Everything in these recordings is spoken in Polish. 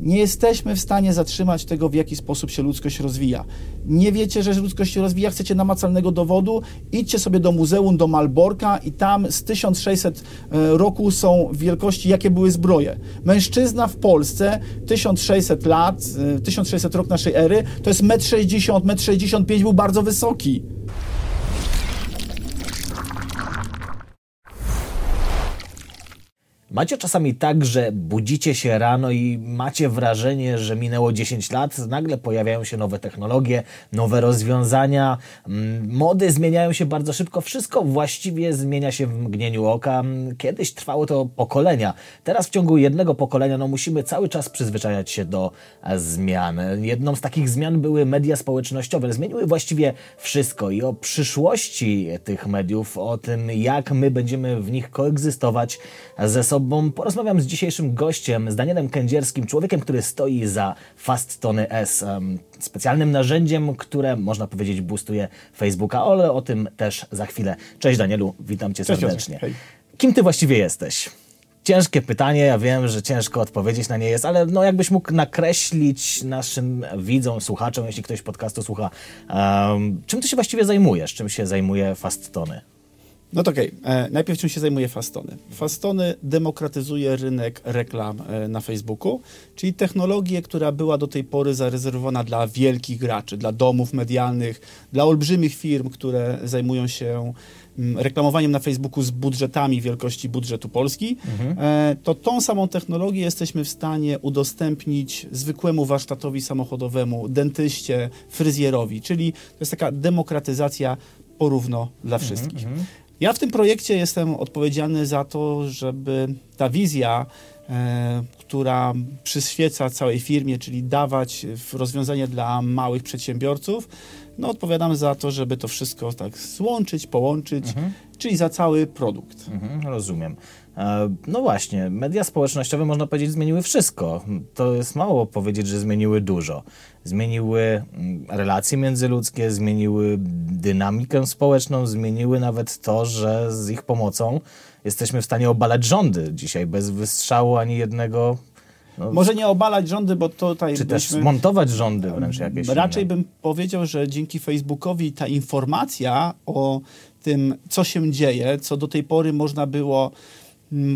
Nie jesteśmy w stanie zatrzymać tego, w jaki sposób się ludzkość rozwija. Nie wiecie, że ludzkość się rozwija, chcecie namacalnego dowodu, idźcie sobie do muzeum, do Malborka i tam z 1600 e, roku są wielkości, jakie były zbroje. Mężczyzna w Polsce 1600 lat, 1600 e, rok naszej ery, to jest 1,60 m, 1,65 m był bardzo wysoki. Macie czasami tak, że budzicie się rano i macie wrażenie, że minęło 10 lat, nagle pojawiają się nowe technologie, nowe rozwiązania, mm, mody zmieniają się bardzo szybko, wszystko właściwie zmienia się w mgnieniu oka. Kiedyś trwało to pokolenia, teraz w ciągu jednego pokolenia no, musimy cały czas przyzwyczajać się do e, zmian. Jedną z takich zmian były media społecznościowe, zmieniły właściwie wszystko i o przyszłości tych mediów, o tym jak my będziemy w nich koegzystować ze sobą bo porozmawiam z dzisiejszym gościem, z Danielem Kędzierskim, człowiekiem, który stoi za Fast Tony S, specjalnym narzędziem, które można powiedzieć boostuje Facebooka, ale o tym też za chwilę. Cześć Danielu, witam cię Cześć, serdecznie. Kim ty właściwie jesteś? Ciężkie pytanie, ja wiem, że ciężko odpowiedzieć na nie jest, ale no jakbyś mógł nakreślić naszym widzom, słuchaczom, jeśli ktoś podcastu słucha, um, czym ty się właściwie zajmujesz? Czym się zajmuje Fast Tony? No to okej. Okay. E, najpierw czym się zajmuje Fastony? Fastony demokratyzuje rynek reklam e, na Facebooku, czyli technologię, która była do tej pory zarezerwowana dla wielkich graczy, dla domów medialnych, dla olbrzymich firm, które zajmują się mm, reklamowaniem na Facebooku z budżetami wielkości budżetu Polski, mhm. E, to tą samą technologię jesteśmy w stanie udostępnić zwykłemu warsztatowi samochodowemu, dentyście, fryzjerowi, czyli to jest taka demokratyzacja porówno dla mhm, wszystkich. Mhm. Ja w tym projekcie jestem odpowiedzialny za to, żeby ta wizja, e, która przyświeca całej firmie, czyli dawać rozwiązanie dla małych przedsiębiorców, no odpowiadam za to, żeby to wszystko tak złączyć, połączyć, mhm. czyli za cały produkt. Mhm, rozumiem. E, no właśnie, media społecznościowe można powiedzieć zmieniły wszystko. To jest mało powiedzieć, że zmieniły dużo. Zmieniły mm, relacje międzyludzkie, zmieniły dynamikę społeczną, zmieniły nawet to, że z ich pomocą jesteśmy w stanie obalać rządy dzisiaj bez wystrzału ani jednego no, Może nie obalać rządy, bo tutaj. Czy byśmy, też montować rządy wręcz jakieś. Raczej inne. bym powiedział, że dzięki Facebookowi ta informacja o tym, co się dzieje, co do tej pory można było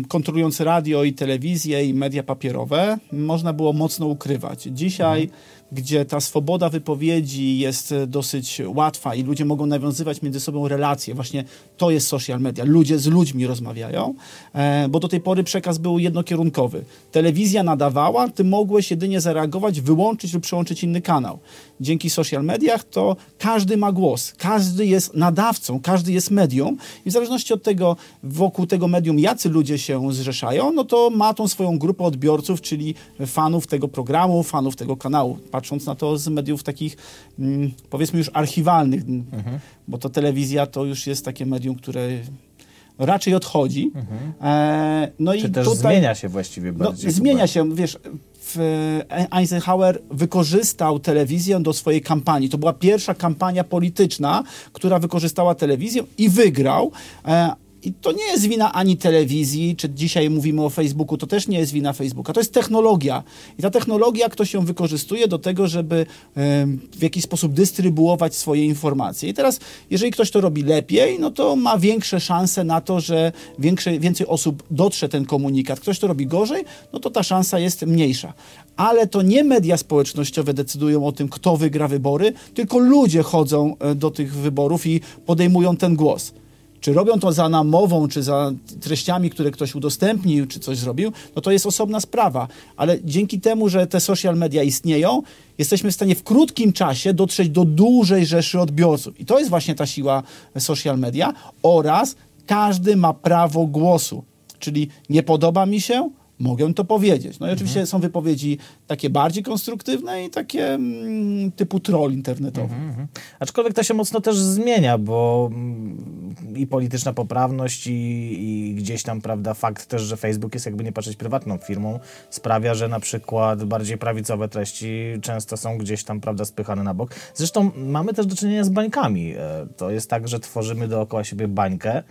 kontrolując radio i telewizję i media papierowe, można było mocno ukrywać. Dzisiaj mhm gdzie ta swoboda wypowiedzi jest dosyć łatwa i ludzie mogą nawiązywać między sobą relacje. Właśnie to jest social media. Ludzie z ludźmi rozmawiają, e, bo do tej pory przekaz był jednokierunkowy. Telewizja nadawała, ty mogłeś jedynie zareagować, wyłączyć lub przełączyć inny kanał. Dzięki social mediach to każdy ma głos, każdy jest nadawcą, każdy jest medium i w zależności od tego, wokół tego medium, jacy ludzie się zrzeszają, no to ma tą swoją grupę odbiorców, czyli fanów tego programu, fanów tego kanału patrząc na to z mediów takich, mm, powiedzmy już archiwalnych, mhm. Bo to telewizja to już jest takie medium, które raczej odchodzi. Mhm. E, no Czy i też tutaj, zmienia się właściwie no, bardziej? No, zmienia się, wiesz, Eisenhower wykorzystał telewizję do swojej kampanii. To była pierwsza kampania polityczna, która wykorzystała telewizję i wygrał. E, i to nie jest wina ani telewizji, czy dzisiaj mówimy o Facebooku, to też nie jest wina Facebooka. To jest technologia. I ta technologia ktoś ją wykorzystuje do tego, żeby w jakiś sposób dystrybuować swoje informacje. I teraz, jeżeli ktoś to robi lepiej, no to ma większe szanse na to, że większe, więcej osób dotrze ten komunikat. Ktoś to robi gorzej, no to ta szansa jest mniejsza. Ale to nie media społecznościowe decydują o tym, kto wygra wybory, tylko ludzie chodzą e, do tych wyborów i podejmują ten głos. Czy robią to za namową, czy za treściami, które ktoś udostępnił, czy coś zrobił, no to jest osobna sprawa. Ale dzięki temu, że te social media istnieją, jesteśmy w stanie w krótkim czasie dotrzeć do dużej rzeszy odbiorców. I to jest właśnie ta siła social media oraz każdy ma prawo głosu. Czyli nie podoba mi się, mogę to powiedzieć. No i oczywiście mhm. są wypowiedzi takie bardziej konstruktywne i takie mm, typu troll internetowy. Mhm, mhm. Aczkolwiek to się mocno też zmienia, bo mm, i polityczna poprawność i, i, gdzieś tam, prawda, fakt też, że Facebook jest jakby nie patrzeć prywatną firmą, sprawia, że na przykład bardziej prawicowe treści często są gdzieś tam, prawda, spychane na bok. Zresztą mamy też do czynienia z bańkami. E, to jest tak, że tworzymy dookoła siebie bańkę,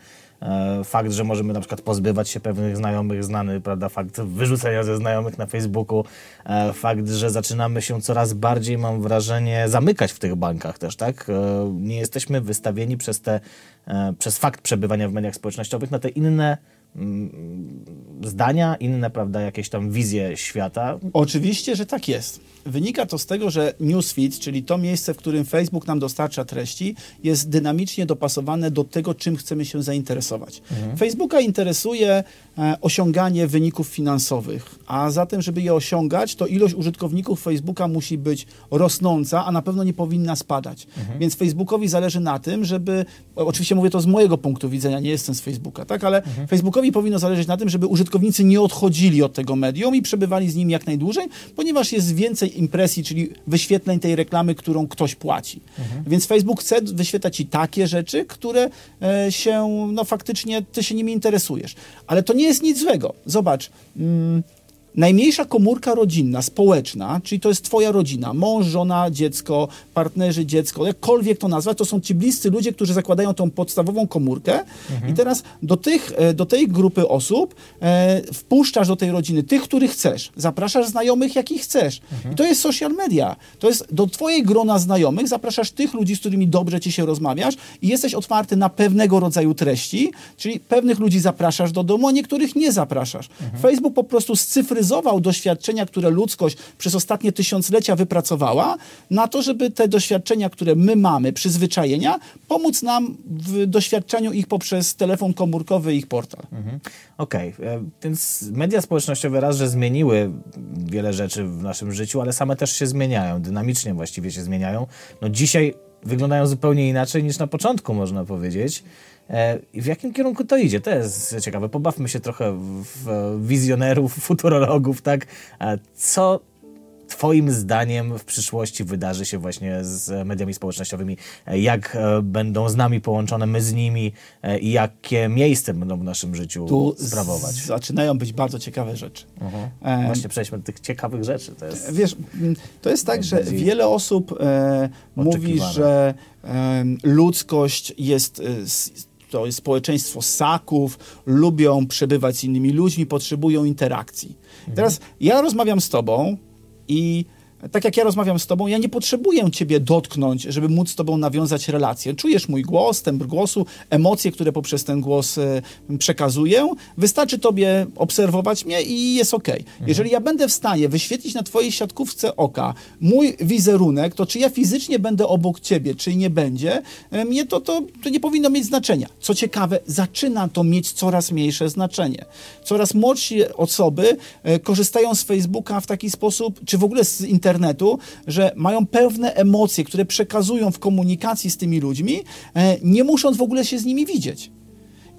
fakt, że możemy na przykład pozbywać się pewnych znajomych, znany, prawda, fakt wyrzucenia ze znajomych na Facebooku, e, fakt, że zaczynamy się coraz bardziej, mam wrażenie, zamykać w tych bankach też, tak? E, nie jesteśmy wystawieni przez te, przez fakt przebywania w mediach społecznościowych na te inne mm, zdania, inne, prawda, jakieś tam wizje świata. Oczywiście, że tak jest. Wynika to z tego, że newsfeed, czyli to miejsce, w którym Facebook nam dostarcza treści, jest dynamicznie dopasowane do tego, czym chcemy się zainteresować. Mhm. Facebooka interesuje e, osiąganie wyników finansowych, a zatem, żeby je osiągać, to ilość użytkowników Facebooka musi być rosnąca, a na pewno nie powinna spadać. Mhm. Więc Facebookowi zależy na tym, żeby, oczywiście mówię to z mojego punktu widzenia, nie jestem z Facebooka, tak, ale mhm. Facebookowi powinno zależeć na tym, żeby użytkownicy nie odchodzili od tego medium i przebywali z nim jak najdłużej, ponieważ jest więcej impresji, czyli wyświetleń tej reklamy, którą ktoś płaci. Mhm. Więc Facebook chce wyświetlać ci takie rzeczy, które e, się, no faktycznie, ty się nimi interesujesz. Ale to nie jest nic złego. Zobacz, mm, Najmniejsza komórka rodzinna, społeczna, czyli to jest twoja rodzina, mąż, żona, dziecko, partnerzy, dziecko, jakkolwiek to nazwać, to są ci bliscy ludzie, którzy zakładają tą podstawową komórkę mhm. i teraz do, tych, e, do tej grupy osób e, wpuszczasz do tej rodziny tych, których chcesz, zapraszasz znajomych, jakich chcesz. Mhm. I to jest social media. To jest do twojej grona znajomych zapraszasz tych ludzi, z którymi dobrze ci się rozmawiasz i jesteś otwarty na pewnego rodzaju treści, czyli pewnych ludzi zapraszasz do domu, a niektórych nie zapraszasz. Mhm. Facebook po prostu z analizował doświadczenia, które ludzkość przez ostatnie tysiąclecia wypracowała, na to, żeby te doświadczenia, które my mamy, przyzwyczajenia, pomóc nam w doświadczeniu ich poprzez telefon komórkowy i ich portal. Mhm. Okej, okay. E, więc media społecznościowe raz, że zmieniły wiele rzeczy w naszym życiu, ale same też się zmieniają, dynamicznie właściwie się zmieniają. No dzisiaj wyglądają zupełnie inaczej niż na początku, można powiedzieć. E, I w jakim kierunku to idzie? To jest ciekawe. Pobawmy się trochę w wizjonerów, futurologów, tak? Co Twoim zdaniem w przyszłości wydarzy się właśnie z mediami społecznościowymi? Jak e, będą z nami połączone, my z nimi e, i jakie miejsce będą w naszym życiu tu sprawować? Zaczynają być bardzo ciekawe rzeczy. Um, Właśnie przejdźmy do tych ciekawych rzeczy. To jest, Wiesz, to jest tak, że wiele osób e, mówi, że e, ludzkość jest e, to jest społeczeństwo ssaków, lubią przebywać z innymi ludźmi, potrzebują interakcji. Mhm. Teraz ja rozmawiam z tobą i tak jak ja rozmawiam z tobą, ja nie potrzebuję ciebie dotknąć, żeby móc z tobą nawiązać relację. Czujesz mój głos, tembr głosu, emocje, które poprzez ten głos e, przekazuję. Wystarczy tobie obserwować mnie i jest ok. Mhm. Jeżeli ja będę w stanie wyświetlić na twojej siatkówce oka mój wizerunek, to czy ja fizycznie będę obok ciebie, czy nie będzie, e, mnie to, to, to nie powinno mieć znaczenia. Co ciekawe, zaczyna to mieć coraz mniejsze znaczenie. Coraz młodsze osoby e, korzystają z Facebooka w taki sposób, czy w ogóle z internetu, internetu, że mają pewne emocje, które przekazują w komunikacji z tymi ludźmi, e, nie musząc w ogóle się z nimi widzieć.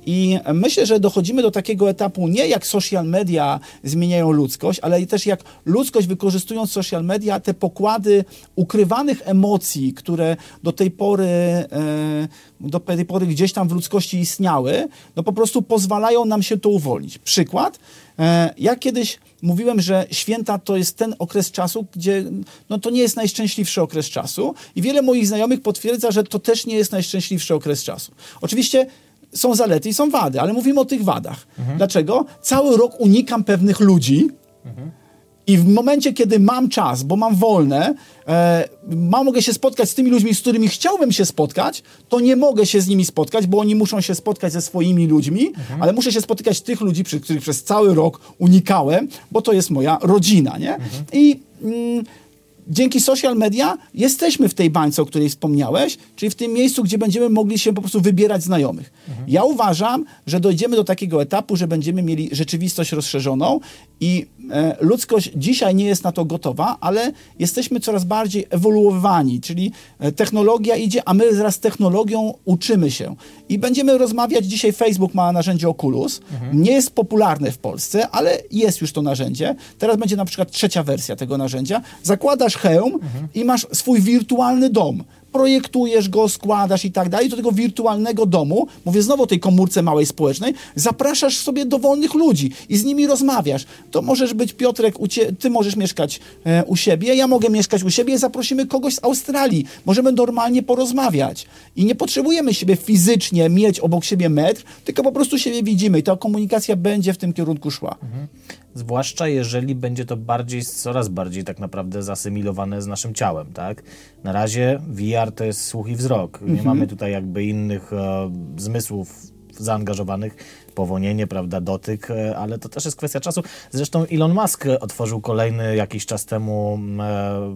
I myślę, że dochodzimy do takiego etapu nie jak social media zmieniają ludzkość, ale też jak ludzkość wykorzystując social media, te pokłady ukrywanych emocji, które do tej pory, e, do tej pory gdzieś tam w ludzkości istniały, no po prostu pozwalają nam się to uwolnić. Przykład, e, ja kiedyś mówiłem, że święta to jest ten okres czasu, gdzie no, to nie jest najszczęśliwszy okres czasu i wiele moich znajomych potwierdza, że to też nie jest najszczęśliwszy okres czasu. Oczywiście są zalety i są wady, ale mówimy o tych wadach. Mhm. Dlaczego? Cały rok unikam pewnych ludzi, mhm. I w momencie, kiedy mam czas, bo mam wolne, e, mogę się spotkać z tymi ludźmi, z którymi chciałbym się spotkać, to nie mogę się z nimi spotkać, bo oni muszą się spotkać ze swoimi ludźmi, mhm. ale muszę się spotykać tych ludzi, przy których przez cały rok unikałem, bo to jest moja rodzina, nie? I... Mm, dzięki social media jesteśmy w tej bańce, o której wspomniałeś, czyli w tym miejscu, gdzie będziemy mogli się po prostu wybierać znajomych. Mhm. Ja uważam, że dojdziemy do takiego etapu, że będziemy mieli rzeczywistość rozszerzoną i e, ludzkość dzisiaj nie jest na to gotowa, ale jesteśmy coraz bardziej ewoluowani, czyli e, technologia idzie, a my wraz z technologią uczymy się. I będziemy rozmawiać, dzisiaj Facebook ma narzędzie Oculus, mhm. nie jest popularne w Polsce, ale jest już to narzędzie. Teraz będzie na przykład trzecia wersja tego narzędzia. Zakładasz hełm i masz swój wirtualny dom projektujesz go, składasz i tak dalej, do tego wirtualnego domu, mówię znowu o tej komórce małej społecznej, zapraszasz sobie dowolnych ludzi i z nimi rozmawiasz. To możesz być Piotrek, ty możesz mieszkać e, u siebie, ja mogę mieszkać u siebie, zaprosimy kogoś z Australii, możemy normalnie porozmawiać. I nie potrzebujemy siebie fizycznie mieć obok siebie metr, tylko po prostu siebie widzimy i ta komunikacja będzie w tym kierunku szła. Mhm. Zwłaszcza jeżeli będzie to bardziej, coraz bardziej tak naprawdę zasymilowane z naszym ciałem, tak? Na razie VR to jest słuch i wzrok. Nie mhm. mamy tutaj jakby innych e, zmysłów zaangażowanych, powonienie, prawda, dotyk, e, ale to też jest kwestia czasu. Zresztą Elon Musk otworzył kolejny jakiś czas temu e,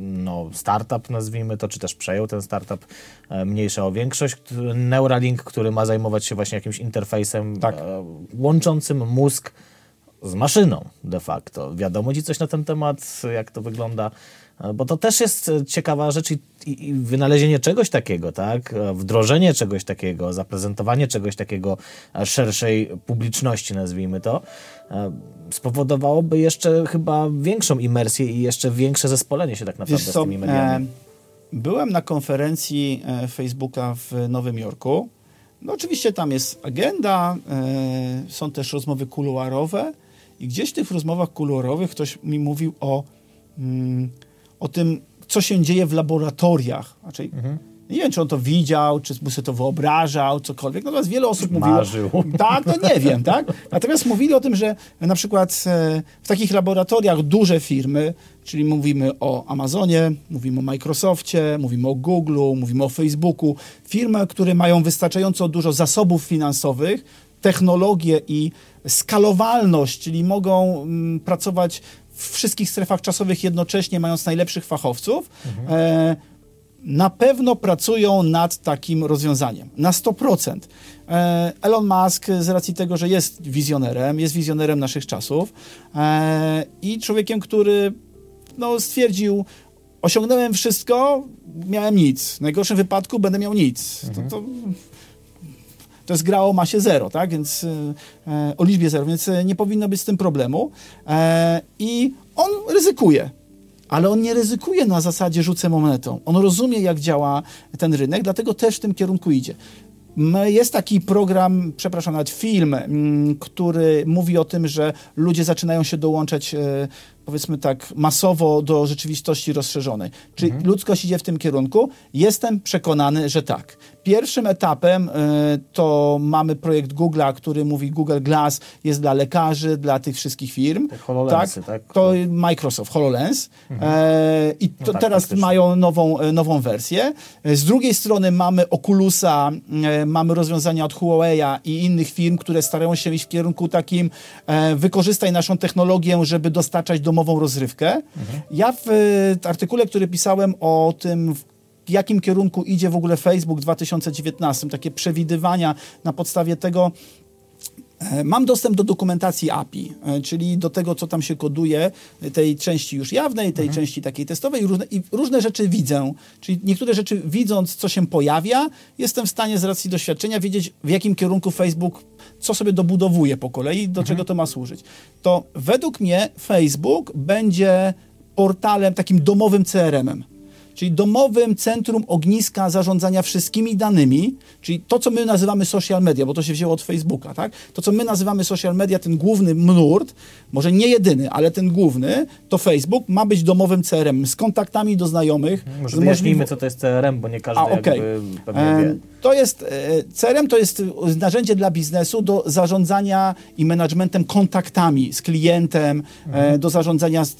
no, startup, nazwijmy to, czy też przejął ten startup e, mniejsza o większość, Neuralink, który ma zajmować się właśnie jakimś interfejsem tak. łączącym mózg z maszyną de facto. Wiadomo ci coś na ten temat, jak to wygląda? Bo to też jest ciekawa rzecz i, i, wynalezienie czegoś takiego, tak? Wdrożenie czegoś takiego, zaprezentowanie czegoś takiego szerszej publiczności, nazwijmy to, spowodowałoby jeszcze chyba większą imersję i jeszcze większe zespolenie się tak naprawdę z tymi mediami. E, byłem na konferencji e, Facebooka w Nowym Jorku. No oczywiście tam jest agenda, e, są też rozmowy kuluarowe, i gdzieś w tych rozmowach kolorowych ktoś mi mówił o, mm, o tym, co się dzieje w laboratoriach. Znaczy, mhm. Nie wiem, czy on to widział, czy mu sobie to wyobrażał, cokolwiek. Natomiast wiele osób mówiło... Marzył. Tak, no nie wiem, tak? Natomiast mówili o tym, że na przykład e, w takich laboratoriach duże firmy, czyli mówimy o Amazonie, mówimy o Microsoftie, mówimy o Google, mówimy o Facebooku, firmy, które mają wystarczająco dużo zasobów finansowych, technologię i skalowalność, czyli mogą mm, pracować w wszystkich strefach czasowych jednocześnie, mając najlepszych fachowców, mhm. e, na pewno pracują nad takim rozwiązaniem. Na 100%. E, Elon Musk z racji tego, że jest wizjonerem, jest wizjonerem naszych czasów e, i człowiekiem, który no, stwierdził, osiągnąłem wszystko, miałem nic. W najgorszym wypadku będę miał nic. Mhm. To, to to jest gra o masie zero, tak? Więc e, o liczbie zero, więc e, nie powinno być z tym problemu. E, I on ryzykuje. Ale on nie ryzykuje na zasadzie rzucę monetą. On rozumie, jak działa ten rynek, dlatego też w tym kierunku idzie. Jest taki program, przepraszam, nawet film, mm, który mówi o tym, że ludzie zaczynają się dołączać powiedzmy tak, masowo do rzeczywistości rozszerzonej. Czy mhm. ludzkość idzie w tym kierunku? Jestem przekonany, że tak. Pierwszym etapem y, to mamy projekt Google'a, który mówi Google Glass jest dla lekarzy, dla tych wszystkich firm. Tak, HoloLensy, tak? tak? To Microsoft, HoloLens. Mhm. E, I to, no tak, teraz mają nową, e, nową wersję. Z drugiej strony mamy Oculusa, e, mamy rozwiązania od Huawei'a i innych firm, które starają się iść w kierunku takim e, wykorzystaj naszą technologię, żeby dostarczać do domową rozrywkę. Mhm. Ja w artykule, który pisałem o tym, w jakim kierunku idzie w ogóle Facebook w 2019, takie przewidywania na podstawie tego, E, mam dostęp do dokumentacji API, e, czyli do tego, co tam się koduje, tej części już jawnej, tej mhm. części takiej testowej i różne, i różne rzeczy widzę. Czyli niektóre rzeczy widząc, co się pojawia, jestem w stanie z racji doświadczenia wiedzieć, w jakim kierunku Facebook, co sobie dobudowuje po kolei, do mhm. czego to ma służyć. To według mnie Facebook będzie portalem, takim domowym CRM-em czyli domowym centrum ogniska zarządzania wszystkimi danymi, czyli to, co my nazywamy social media, bo to się wzięło od Facebooka, tak? To, co my nazywamy social media, ten główny nurt, może nie jedyny, ale ten główny, to Facebook ma być domowym CRM z kontaktami do znajomych. Może wyjaśnijmy, co to jest CRM, bo nie każdy A, okay. pewnie wie. To jest, e, CRM to jest narzędzie dla biznesu do zarządzania i managementem kontaktami z klientem, e, mhm. do zarządzania z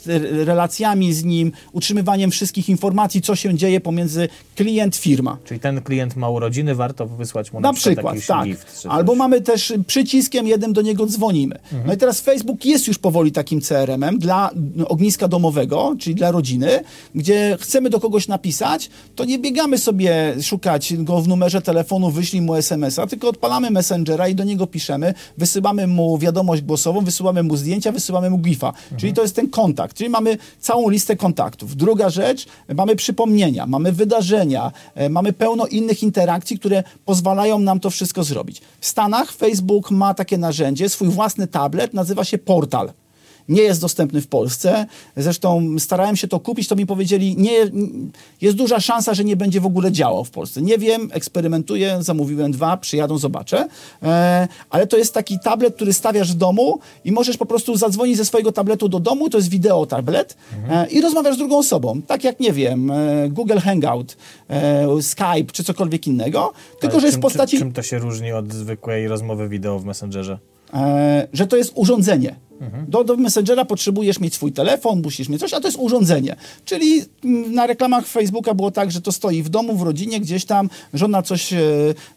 relacjami z nim, utrzymywaniem wszystkich informacji, co się dzieje pomiędzy klient-firma. Czyli ten klient ma urodziny, warto wysłać mu na, na przykład, przykład tak. Gift, Albo coś. mamy też przyciskiem jednym do niego dzwonimy. Mhm. No i teraz Facebook jest już powoli takim CRM-em dla ogniska domowego, czyli dla rodziny, gdzie chcemy do kogoś napisać, to nie biegamy sobie szukać go w numerze telefonu, wyślij mu SMS-a, tylko odpalamy Messengera i do niego piszemy, wysyłamy mu wiadomość głosową, wysyłamy mu zdjęcia, wysyłamy mu GIFa. Mhm. Czyli to jest ten kontakt, czyli mamy całą listę kontaktów. Druga rzecz, mamy przypomnienia, mamy wydarzenia, e, mamy pełno innych interakcji, które pozwalają nam to wszystko zrobić. W Stanach Facebook ma takie narzędzie, swój własny tablet, nazywa się Portal. Nie jest dostępny w Polsce. Zresztą starałem się to kupić, to mi powiedzieli, nie, jest duża szansa, że nie będzie w ogóle działał w Polsce. Nie wiem, eksperymentuję, zamówiłem dwa, przyjadą, zobaczę. E, ale to jest taki tablet, który stawiasz w domu i możesz po prostu zadzwonić ze swojego tabletu do domu, to jest wideo tablet e, i rozmawiasz z drugą osobą. Tak jak, nie wiem, e, Google Hangout, e, Skype czy cokolwiek innego, tylko Ale że jest w postaci... Czym, czym to się różni od zwykłej rozmowy wideo w Messengerze? e, że to jest urządzenie. Do, do Messengera potrzebujesz mieć swój telefon, musisz mieć coś, a to jest urządzenie. Czyli mm, na reklamach Facebooka było tak, że to stoi w domu, w rodzinie, gdzieś tam, żona coś, e,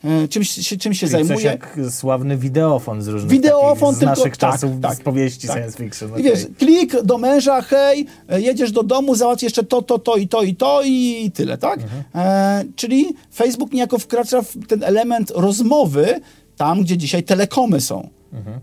e, czymś, się, czym się Czyli Coś zajmuje. jak sławny wideofon z różnych Wideofon, takich, z tylko- naszych tak, czasów, tak, z powieści tak. science fiction. I okej. wiesz, klik do męża, hej, e, jedziesz do domu, załatw jeszcze to, to, to i to i to i tyle, tak? E, czyli Facebook niejako wkracza w ten element rozmowy tam, gdzie dzisiaj telekomy są.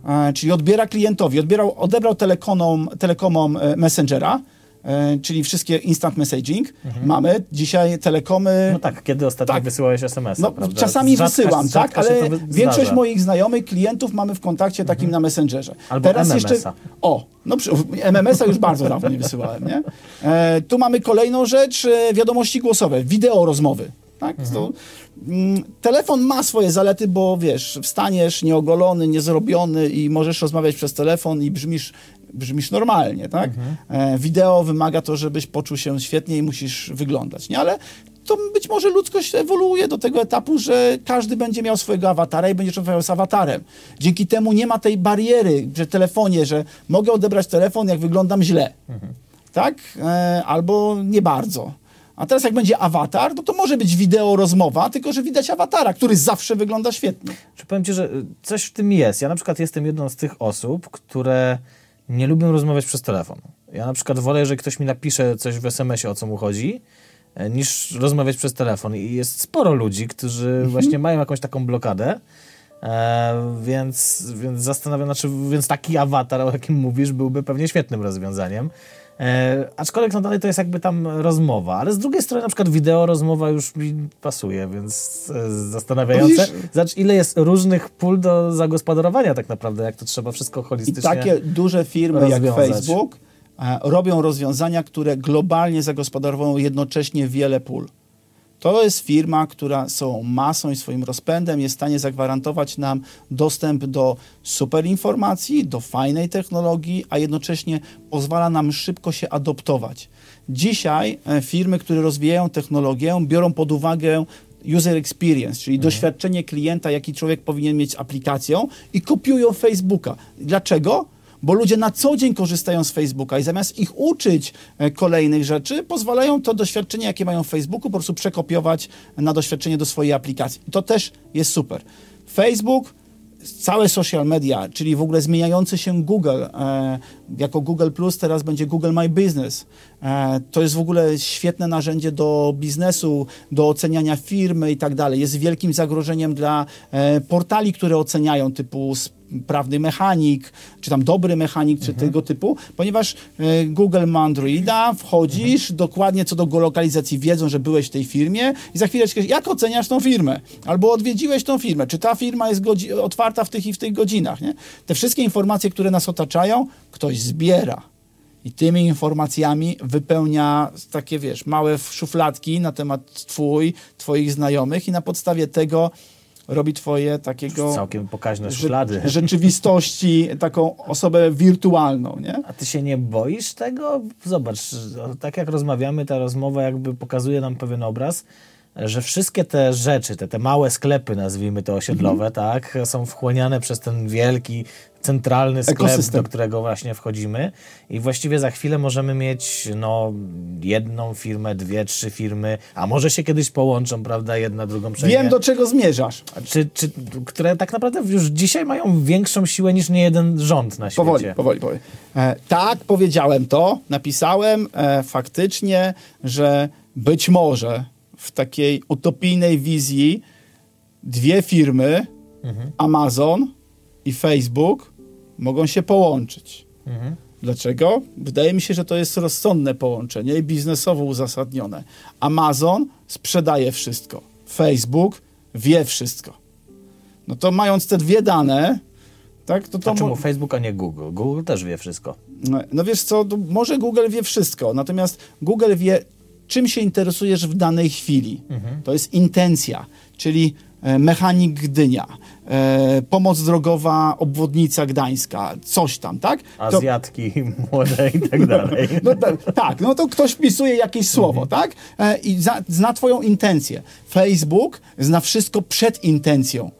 E, czyli odbiera klientowi, odbierał, odebrał telekomom, telekomom e, Messengera, e, czyli wszystkie instant messaging. Mamy dzisiaj telekomy... No tak, kiedy ostatnio Tak. wysyłałeś SMS-a, No, prawda? czasami wysyłam, tak, ale większość zdarza. moich znajomych, klientów mamy w kontakcie takim na Messengerze. Mhm. Albo Teraz MMS-a. jeszcze. O, no MMS-a już bardzo dawno nie wysyłałem, nie? E, tu mamy kolejną rzecz, e, wiadomości głosowe, wideo rozmowy. Tak? Mhm. To, telefon ma swoje zalety, bo wiesz, wstaniesz nieogolony, niezrobiony i możesz rozmawiać przez telefon i brzmisz, brzmisz normalnie, tak? Mhm. E, wideo wymaga to, żebyś poczuł się świetnie i musisz wyglądać, nie? Ale to być może ludzkość ewoluuje do tego etapu, że każdy będzie miał swojego awatara i będzie rozmawiał z awatarem. Dzięki temu nie ma tej bariery w telefonie, że mogę odebrać telefon, jak wyglądam źle. Tak? E, albo nie bardzo. A teraz jak będzie awatar, no to może być wideo rozmowa, tylko że widać awatara, który zawsze wygląda świetnie. Czy powiem Ci, że y, coś w tym jest. Ja na przykład jestem jedną z tych osób, które nie lubią rozmawiać przez telefon. Ja na przykład wolę, że ktoś mi napisze coś w SMS-ie, o co mu chodzi, e, niż rozmawiać przez telefon. I jest sporo ludzi, którzy Mhm. właśnie mają jakąś taką blokadę. E, więc, więc zastanawiam, znaczy, więc taki awatar, o jakim mówisz, byłby pewnie świetnym rozwiązaniem. E, aczkolwiek no dalej to jest jakby tam rozmowa, ale z drugiej strony na przykład wideo rozmowa już mi pasuje, więc e, zastanawiające. Zobacz, ile jest różnych pól do zagospodarowania tak naprawdę, jak to trzeba wszystko I holistycznie takie duże firmy jak rozwiązać. Facebook e, robią rozwiązania, które globalnie zagospodarowują jednocześnie wiele pól. To jest firma, która swoją masą i swoim rozpędem jest w stanie zagwarantować nam dostęp do super informacji, do fajnej technologii, a jednocześnie pozwala nam szybko się adoptować. Dzisiaj e, firmy, które rozwijają technologię, biorą pod uwagę user experience, czyli doświadczenie klienta, jaki człowiek powinien mieć z aplikacją i kopiują Facebooka. Dlaczego? Bo ludzie na co dzień korzystają z Facebooka i zamiast ich uczyć e, kolejnych rzeczy, pozwalają to doświadczenie, jakie mają w Facebooku, po prostu przekopiować na doświadczenie do swojej aplikacji. I to też jest super. Facebook, całe social media, czyli w ogóle zmieniający się Google, e, jako Google Plus teraz będzie Google My Business. E, to jest w ogóle świetne narzędzie do biznesu, do oceniania firmy i tak dalej. Jest wielkim zagrożeniem dla e, portali, które oceniają, typu sprawny mechanik, czy tam dobry mechanik, czy tego typu, ponieważ e, Google ma Androida, wchodzisz, dokładnie co do geolokalizacji wiedzą, że byłeś w tej firmie i za ktoś, jak oceniasz tą firmę? Albo odwiedziłeś tą firmę, czy ta firma jest otwarta w tych i w tych godzinach, nie? Te wszystkie informacje, które nas otaczają, ktoś zbiera. I tymi informacjami wypełnia takie, wiesz, małe szufladki na temat twój, twoich znajomych i na podstawie tego robi twoje takiego całkiem pokaźne rze- szuflady. rzeczywistości, taką osobę wirtualną, nie? A ty się nie boisz tego? Zobacz, tak jak rozmawiamy, ta rozmowa jakby pokazuje nam pewien obraz, że wszystkie te rzeczy, te, te małe sklepy, nazwijmy to osiedlowe, Mhm. tak, są wchłaniane przez ten wielki, centralny sklep, Ekosystem. do którego właśnie wchodzimy i właściwie za chwilę możemy mieć no, jedną firmę, dwie, trzy firmy, a może się kiedyś połączą, prawda, jedna drugą przejmie. Wiem, do czego zmierzasz. Czy, czy, które tak naprawdę już dzisiaj mają większą siłę niż nie jeden rząd na świecie. Powoli, powoli, powoli. E, tak, powiedziałem to, napisałem e, faktycznie, że być może w takiej utopijnej wizji dwie firmy, Amazon i Facebook, mogą się połączyć. Mhm. Dlaczego? Wydaje mi się, że to jest rozsądne połączenie i biznesowo uzasadnione. Amazon sprzedaje wszystko. Facebook wie wszystko. No to mając te dwie dane, tak, to to To czemu Facebook, a nie Google? Google też wie wszystko. No wiesz co, może Google wie wszystko, natomiast Google wie, czym się interesujesz w danej chwili. To jest intencja, czyli e, mechanik Gdynia, e, pomoc drogowa, obwodnica Gdańska, coś tam, tak? To- Azjatki młode i tak dalej. no, ta, tak, no to ktoś wpisuje jakieś słowo, tak? E, I za, zna twoją intencję. Facebook zna wszystko przed intencją.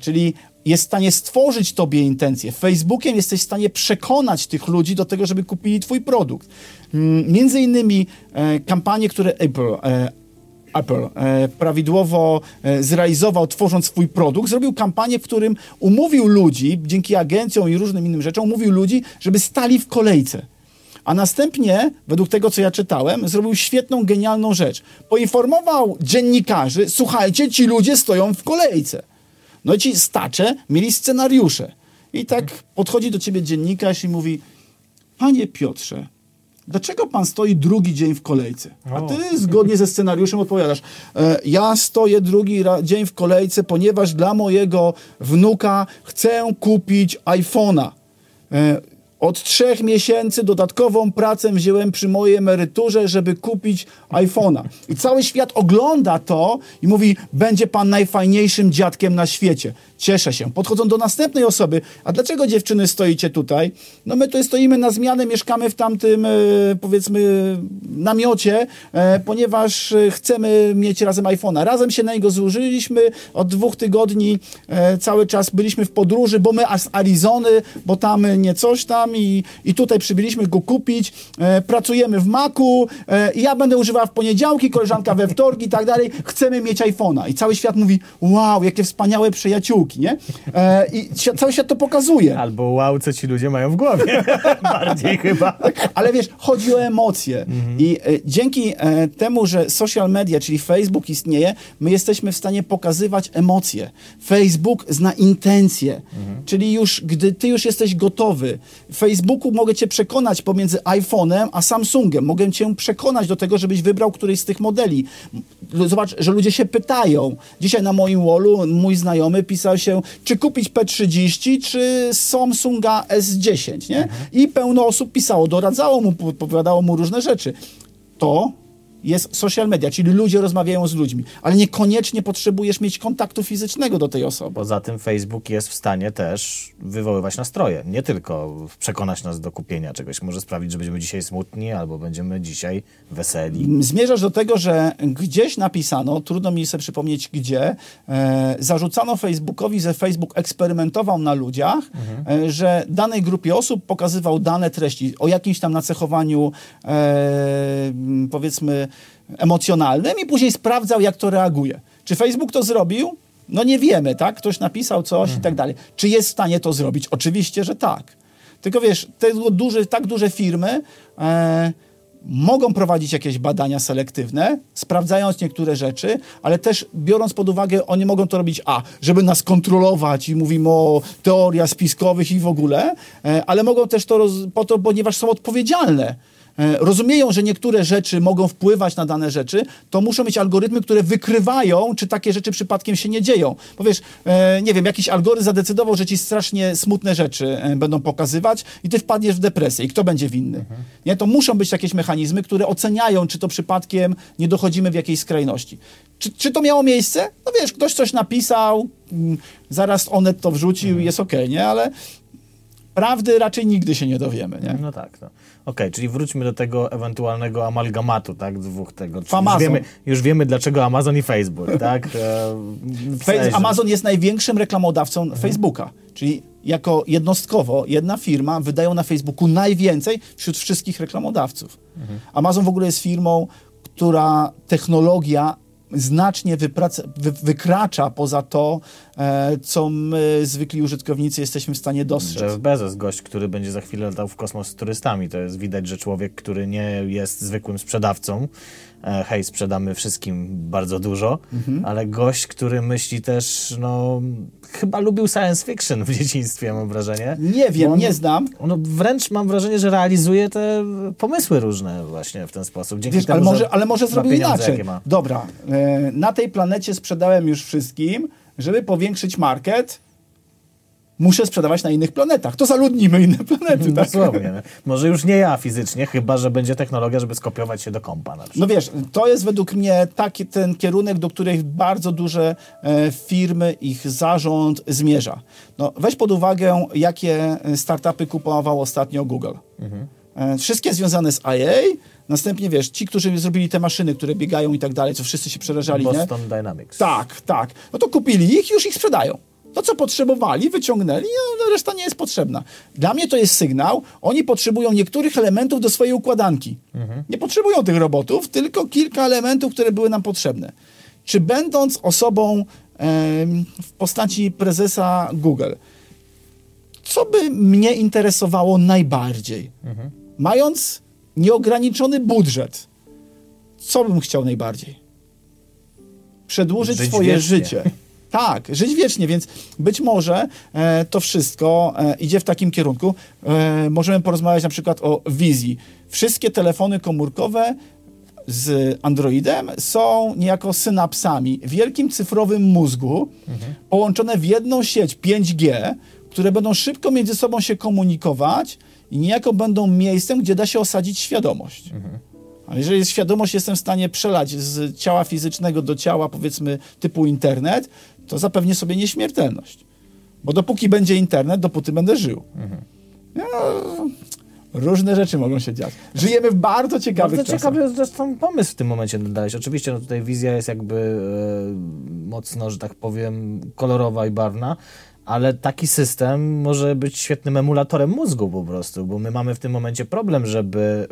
Czyli jest w stanie stworzyć tobie intencję. Facebookiem jesteś w stanie przekonać tych ludzi do tego, żeby kupili twój produkt. Mm, Między innymi e, kampanie, które Apple e, Apple e, prawidłowo zrealizował, tworząc swój produkt, zrobił kampanię, w którym umówił ludzi, dzięki agencjom i różnym innym rzeczom, umówił ludzi, żeby stali w kolejce. A następnie, według tego, co ja czytałem, zrobił świetną, genialną rzecz. Poinformował dziennikarzy, słuchajcie, ci ludzie stoją w kolejce. No i ci stacze mieli scenariusze. I tak podchodzi do ciebie dziennikarz i mówi, panie Piotrze, dlaczego pan stoi drugi dzień w kolejce? A ty zgodnie ze scenariuszem odpowiadasz, e, ja stoję drugi dzień w kolejce, ponieważ dla mojego wnuka chcę kupić iPhone'a. E, Od trzech miesięcy dodatkową pracę wziąłem przy mojej emeryturze, żeby kupić iPhone'a. I cały świat ogląda to i mówi, będzie pan najfajniejszym dziadkiem na świecie. Cieszę się. Podchodzą do następnej osoby. A dlaczego dziewczyny stoicie tutaj? No my tu stoimy na zmianę, mieszkamy w tamtym, e, powiedzmy, namiocie, e, ponieważ e, chcemy mieć razem iPhone'a. Razem się na niego zużyliśmy. Od dwóch tygodni cały czas byliśmy w podróży, bo my z Arizony, bo tam nie coś tam i, i tutaj przybyliśmy go kupić. Pracujemy w Macu ja będę używała w poniedziałki, koleżanka we wtorki i tak dalej. Chcemy mieć iPhone'a. I cały świat mówi, wow, jakie wspaniałe przyjaciółki, nie? E, I cały świat to pokazuje. Albo wow, co ci ludzie mają w głowie. Bardziej chyba. Ale wiesz, chodzi o emocje. Mhm. I e, dzięki e, temu, że social media, czyli Facebook istnieje, my jesteśmy w stanie pokazywać emocje. Facebook zna intencje. Mhm. Czyli już, gdy ty już jesteś gotowy, w Facebooku mogę cię przekonać pomiędzy iPhone'em a Samsungiem. Mogę cię przekonać do tego, żebyś wybrał któryś z tych modeli. Zobacz, że ludzie się pytają. Dzisiaj na moim wallu mój znajomy pisał się, czy kupić P30, czy Samsunga S10, nie? I pełno osób pisało, doradzało mu, powiadało mu różne rzeczy. To jest social media, czyli ludzie rozmawiają z ludźmi, ale niekoniecznie potrzebujesz mieć kontaktu fizycznego do tej osoby. Poza tym Facebook jest w stanie też wywoływać nastroje. Nie tylko przekonać nas do kupienia czegoś. Może sprawić, że będziemy dzisiaj smutni, albo będziemy dzisiaj weseli. Zmierzasz do tego, że gdzieś napisano, trudno mi sobie przypomnieć gdzie, e, zarzucano Facebookowi, że Facebook eksperymentował na ludziach, e, że danej grupie osób pokazywał dane treści o jakimś tam nacechowaniu, e, powiedzmy, emocjonalnym i później sprawdzał, jak to reaguje. Czy Facebook to zrobił? No nie wiemy, tak? Ktoś napisał coś i tak dalej. Czy jest w stanie to zrobić? Oczywiście, że tak. Tylko wiesz, te duże, tak duże firmy e, mogą prowadzić jakieś badania selektywne, sprawdzając niektóre rzeczy, ale też biorąc pod uwagę, oni mogą to robić, a, żeby nas kontrolować i mówimy o teoriach spiskowych i w ogóle, e, ale mogą też to roz, po to, ponieważ są odpowiedzialne. E, rozumieją, że niektóre rzeczy mogą wpływać na dane rzeczy, to muszą mieć algorytmy, które wykrywają, czy takie rzeczy przypadkiem się nie dzieją. Bo wiesz, e, nie wiem, jakiś algorytm zadecydował, że ci strasznie smutne rzeczy e, będą pokazywać i ty wpadniesz w depresję. I kto będzie winny? Nie, to muszą być jakieś mechanizmy, które oceniają, czy to przypadkiem nie dochodzimy w jakiejś skrajności. Czy, czy to miało miejsce? No wiesz, ktoś coś napisał, mm, zaraz Onet to wrzucił i jest okej, nie? Ale prawdy raczej nigdy się nie dowiemy, nie? No tak. No. Okej, czyli wróćmy do tego ewentualnego amalgamatu, tak? Dwóch tego. Już wiemy, już wiemy, dlaczego Amazon i Facebook, tak? E, sensie- Amazon jest największym reklamodawcą Facebooka, czyli jako jednostkowo jedna firma wydają na Facebooku najwięcej wśród wszystkich reklamodawców. Amazon w ogóle jest firmą, która technologia znacznie wy, wykracza poza to, e, co my, zwykli użytkownicy, jesteśmy w stanie dostrzec. Jeff Bezos, gość, który będzie za chwilę latał w kosmos z turystami. To jest widać, że człowiek, który nie jest zwykłym sprzedawcą. E, hej, sprzedamy wszystkim bardzo dużo, Mhm. ale gość, który myśli też, no, chyba lubił science fiction w dzieciństwie, mam wrażenie. Nie wiem, on- nie znam. No, wręcz mam wrażenie, że realizuje te pomysły różne właśnie w ten sposób. Dzięki Wiesz, temu, ale, może, że ale może zrobił inaczej. Dobra, e, na tej planecie sprzedałem już wszystkim, żeby powiększyć market. Muszę sprzedawać na innych planetach. To zaludnimy inne planety, tak? Dosłownie. Może już nie ja fizycznie, chyba że będzie technologia, żeby skopiować się do kompa. No wiesz, to jest według mnie taki ten kierunek, do których bardzo duże e, firmy, ich zarząd zmierza. No, weź pod uwagę, jakie startupy kupował ostatnio Google. E, wszystkie związane z IA, następnie wiesz, ci, którzy zrobili te maszyny, które biegają i tak dalej, co wszyscy się przerażali, nie? Boston Dynamics. Tak, tak. No to kupili ich, już ich sprzedają. To, co potrzebowali, wyciągnęli, no, reszta nie jest potrzebna. Dla mnie to jest sygnał, oni potrzebują niektórych elementów do swojej układanki. Nie potrzebują tych robotów, tylko kilka elementów, które były nam potrzebne. Czy będąc osobą w postaci prezesa Google, co by mnie interesowało najbardziej? Mając nieograniczony budżet, co bym chciał najbardziej? Przedłużyć Żyć swoje wiecznie. życie. Tak, żyć wiecznie, więc być może e, to wszystko e, idzie w takim kierunku. E, możemy porozmawiać na przykład o wizji. Wszystkie telefony komórkowe z Androidem są niejako synapsami, wielkim cyfrowym mózgu, połączone w jedną sieć 5G, które będą szybko między sobą się komunikować i niejako będą miejscem, gdzie da się osadzić świadomość. A jeżeli świadomość jestem w stanie przelać z ciała fizycznego do ciała, powiedzmy, typu internet, to zapewnię sobie nieśmiertelność. Bo dopóki będzie internet, dopóty będę żył. No, różne rzeczy mogą się dziać. Żyjemy w bardzo ciekawych Bardzo czasach. ciekawy zresztą pomysł w tym momencie dodałeś. Oczywiście no tutaj wizja jest jakby e, mocno, że tak powiem, kolorowa i barwna, ale taki system może być świetnym emulatorem mózgu po prostu, bo my mamy w tym momencie problem, żeby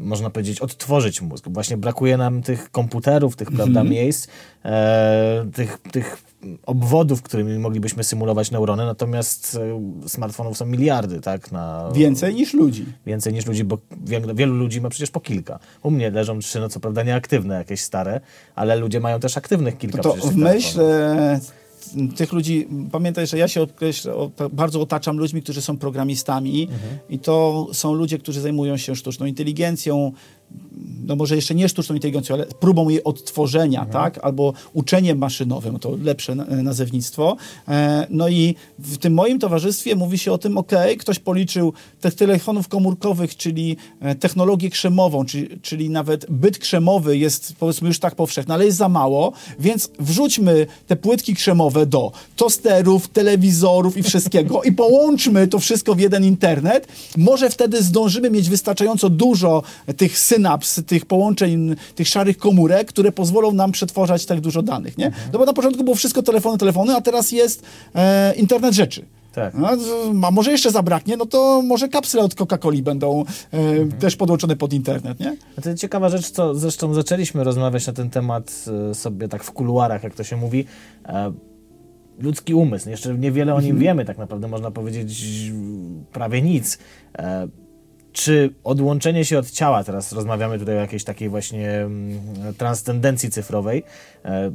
można powiedzieć, odtworzyć mózg. Właśnie brakuje nam tych komputerów, tych prawda, miejsc, e, tych, tych obwodów, którymi moglibyśmy symulować neurony, natomiast e, smartfonów są miliardy, tak? Na, Więcej niż ludzi. więcej niż ludzi, bo wielu, wielu ludzi ma przecież po kilka. U mnie leżą trzy, no co prawda nieaktywne, jakieś stare, ale ludzie mają też aktywnych kilka No to w myśl tych ludzi, pamiętaj, że ja się bardzo otaczam ludźmi, którzy są programistami i to są ludzie, którzy zajmują się sztuczną inteligencją, no może jeszcze nie sztuczną inteligencją, ale próbą jej odtworzenia, tak? Albo uczeniem maszynowym, to lepsze na- nazewnictwo. E, No i w tym moim towarzystwie mówi się o tym, ok, ktoś policzył tych telefonów komórkowych, czyli e, technologię krzemową, czyli, czyli nawet byt krzemowy jest powiedzmy już tak powszechny, ale jest za mało, więc wrzućmy te płytki krzemowe do tosterów, telewizorów i wszystkiego i połączmy to wszystko w jeden internet. Może wtedy zdążymy mieć wystarczająco dużo tych synaps, tych połączeń, tych szarych komórek, które pozwolą nam przetwarzać tak dużo danych, nie? No bo na początku było wszystko telefony, telefony, a teraz jest e, internet rzeczy. Tak. No, a może jeszcze zabraknie, no to może kapsle od Coca-Coli będą e, też podłączone pod internet, nie? A to ciekawa rzecz, co zresztą zaczęliśmy rozmawiać na ten temat e, sobie tak w kuluarach, jak to się mówi. E, Ludzki umysł. Jeszcze niewiele o nim wiemy, tak naprawdę można powiedzieć prawie nic. Czy odłączenie się od ciała, teraz rozmawiamy tutaj o jakiejś takiej właśnie mm, transcendencji cyfrowej, e,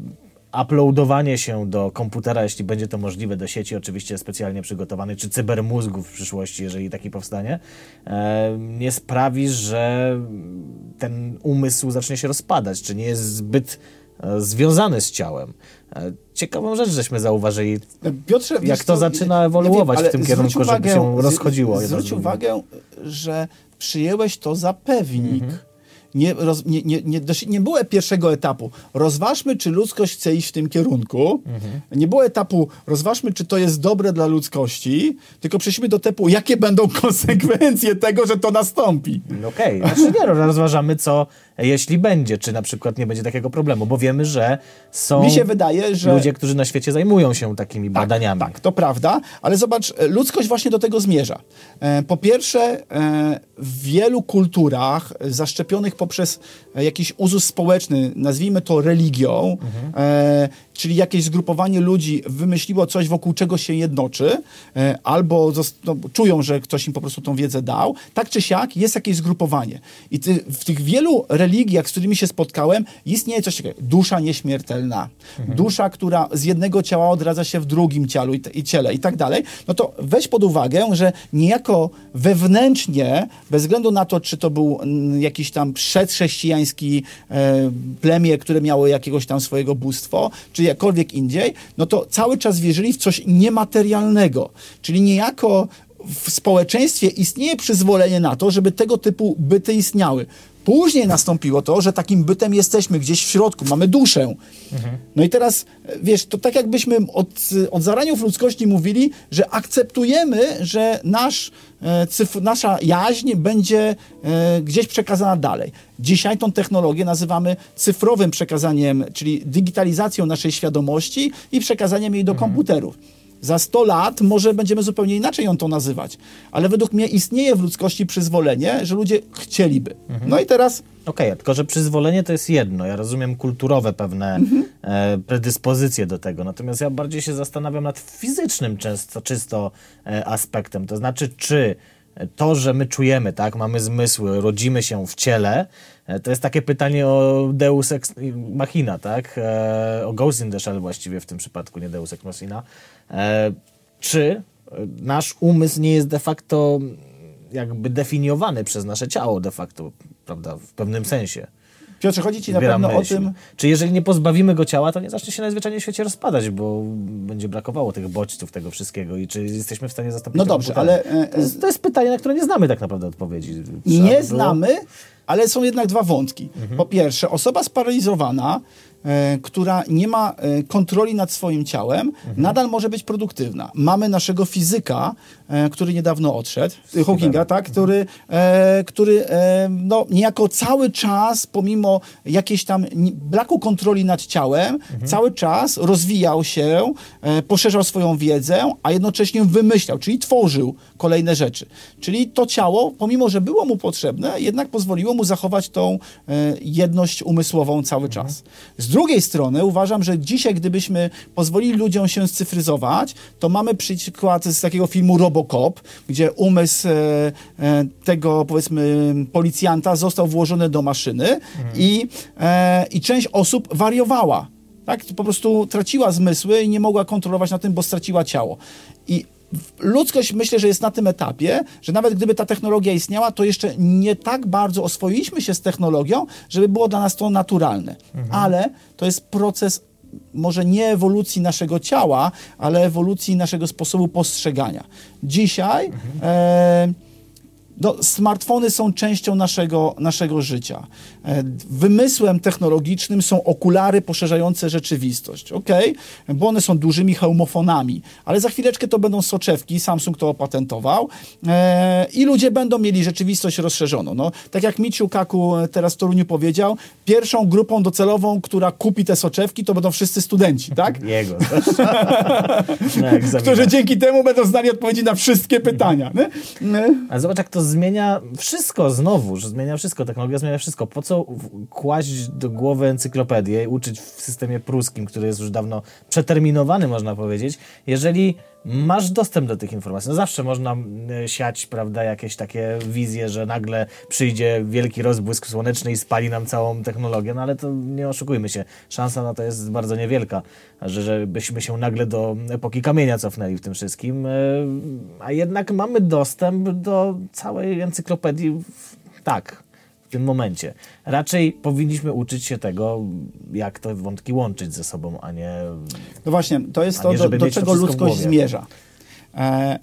uploadowanie się do komputera, jeśli będzie to możliwe, do sieci oczywiście specjalnie przygotowanej, czy cybermózgu w przyszłości, jeżeli taki powstanie, e, nie sprawi, że ten umysł zacznie się rozpadać, czy nie jest zbyt e, związany z ciałem. E, Ciekawą rzecz żeśmy zauważyli. Piotrze, Jak to co, zaczyna ewoluować ale w tym kierunku, żeby się rozchodziło Zwróć uwagę, że przyjęłeś to za pewnik. Mhm. Nie, roz, nie, nie, nie, dosi- nie było pierwszego etapu. Rozważmy, czy ludzkość chce iść w tym kierunku. Mhm. Nie było etapu, rozważmy, czy to jest dobre dla ludzkości, tylko przeszliśmy do etapu, jakie będą konsekwencje tego, że to nastąpi. No Okej, znaczy nie, no, rozważamy co, jeśli będzie, czy na przykład nie będzie takiego problemu, bo wiemy, że są Mi się wydaje, że... ludzie, którzy na świecie zajmują się takimi badaniami. Tak, to prawda, ale zobacz, e, ludzkość właśnie do tego zmierza. E, Po pierwsze, e, w wielu kulturach zaszczepionych poprzez jakiś uzus społeczny, nazwijmy to religią, e, czyli jakieś zgrupowanie ludzi wymyśliło coś, wokół czego się jednoczy, e, albo no, czują, że ktoś im po prostu tą wiedzę dał, tak czy siak jest jakieś zgrupowanie. I ty, w tych wielu religiach z którymi się spotkałem, istnieje coś takiego, dusza nieśmiertelna, dusza, która z jednego ciała odradza się w drugim i, i ciele i tak dalej, no to weź pod uwagę, że niejako wewnętrznie, bez względu na to, czy to był jakiś tam przedchrześcijański e, plemię, które miało jakiegoś tam swojego bóstwo, czy jakkolwiek indziej, no to cały czas wierzyli w coś niematerialnego. Czyli niejako w społeczeństwie istnieje przyzwolenie na to, żeby tego typu byty istniały. Później nastąpiło to, że takim bytem jesteśmy gdzieś w środku, mamy duszę. No i teraz, wiesz, to tak jakbyśmy od, od zaraniów ludzkości mówili, że akceptujemy, że nasz, e, cyf, nasza jaźń będzie e, gdzieś przekazana dalej. Dzisiaj tą technologię nazywamy cyfrowym przekazaniem, czyli digitalizacją naszej świadomości i przekazaniem jej do komputerów. Za 100 lat może będziemy zupełnie inaczej ją to nazywać. Ale według mnie istnieje w ludzkości przyzwolenie, że ludzie chcieliby. No i teraz Okej, tylko że przyzwolenie to jest jedno. Ja rozumiem kulturowe pewne e, predyspozycje do tego. Natomiast ja bardziej się zastanawiam nad fizycznym często, czysto e, aspektem. To znaczy, czy to, że my czujemy, tak, mamy zmysły, rodzimy się w ciele, e, to jest takie pytanie o Deus Ex Machina, tak? E, o Ghost in the Shell właściwie w tym przypadku, nie Deus Ex Machina. E, czy e, nasz umysł nie jest de facto jakby definiowany przez nasze ciało de facto, prawda, w pewnym sensie. Piotrze, chodzi ci na Zbieram pewno o myśl. tym, Czy jeżeli nie pozbawimy go ciała, to nie zacznie się najzwyczajniej w świecie rozpadać, bo będzie brakowało tych bodźców, tego wszystkiego i czy jesteśmy w stanie zastąpić No dobrze, ale, e, To jest, to jest pytanie, na które nie znamy tak naprawdę odpowiedzi. Trzeba Nie było- znamy, ale są jednak dwa wątki. Po pierwsze, osoba sparaliżowana, która nie ma e, kontroli nad swoim ciałem, nadal może być produktywna. Mamy naszego fizyka, e, który niedawno odszedł, Hawkinga, tak, który, e, który e, no, niejako cały czas, pomimo jakiejś tam braku kontroli nad ciałem, cały czas rozwijał się, e, poszerzał swoją wiedzę, a jednocześnie wymyślał, czyli tworzył kolejne rzeczy. Czyli to ciało, pomimo że było mu potrzebne, jednak pozwoliło mu zachować tą e, jedność umysłową cały czas. Z drugiej strony uważam, że dzisiaj, gdybyśmy pozwolili ludziom się scyfryzować, to mamy przykład z takiego filmu Robocop, gdzie umysł e, e, tego, powiedzmy, policjanta został włożony do maszyny i, e, i część osób wariowała. Tak? Po prostu traciła zmysły i nie mogła kontrolować na tym, bo straciła ciało. I ludzkość myślę, że jest na tym etapie, że nawet gdyby ta technologia istniała, to jeszcze nie tak bardzo oswoiliśmy się z technologią, żeby było dla nas to naturalne. Ale to jest proces może nie ewolucji naszego ciała, ale ewolucji naszego sposobu postrzegania. Dzisiaj e, no, smartfony są częścią naszego, naszego życia. E, Wymysłem technologicznym są okulary poszerzające rzeczywistość, ok? Bo one są dużymi hełmofonami, ale za chwileczkę to będą soczewki, Samsung to opatentował e, i ludzie będą mieli rzeczywistość rozszerzoną. No, tak jak Michiu Kaku teraz w Toruniu powiedział, pierwszą grupą docelową, która kupi te soczewki, to będą wszyscy studenci, tak? Jego. Egzaminach. Którzy dzięki temu będą znali odpowiedzi na wszystkie pytania. nie? Nie? Ale zobacz, jak to zmienia wszystko znowu, że zmienia wszystko, technologia zmienia wszystko. Po co kłaść do głowy encyklopedię uczyć w systemie pruskim, który jest już dawno przeterminowany, można powiedzieć, jeżeli masz dostęp do tych informacji. No zawsze można e, siać, prawda, jakieś takie wizje, że nagle przyjdzie wielki rozbłysk słoneczny i spali nam całą technologię, no ale to nie oszukujmy się, szansa na to jest bardzo niewielka, że żebyśmy się nagle do epoki kamienia cofnęli w tym wszystkim, e, a jednak mamy dostęp do całej encyklopedii, tak, w tym momencie. Raczej powinniśmy uczyć się tego, jak te wątki łączyć ze sobą, a nie No właśnie, to jest to, nie, do, do to czego w ludzkość zmierza. E,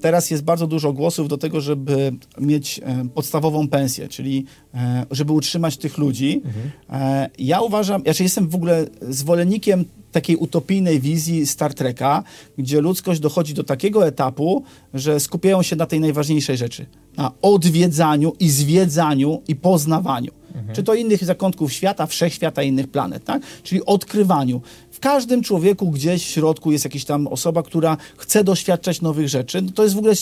teraz jest bardzo dużo głosów do tego, żeby mieć e, podstawową pensję, czyli e, żeby utrzymać tych ludzi. E, ja uważam, ja jestem w ogóle zwolennikiem takiej utopijnej wizji Star Treka, gdzie ludzkość dochodzi do takiego etapu, że skupiają się na tej najważniejszej rzeczy. Na odwiedzaniu i zwiedzaniu i poznawaniu. Czy to innych zakątków świata, wszechświata, innych planet, tak? Czyli odkrywaniu. W każdym człowieku gdzieś w środku jest jakaś tam osoba, która chce doświadczać nowych rzeczy. No to jest w ogóle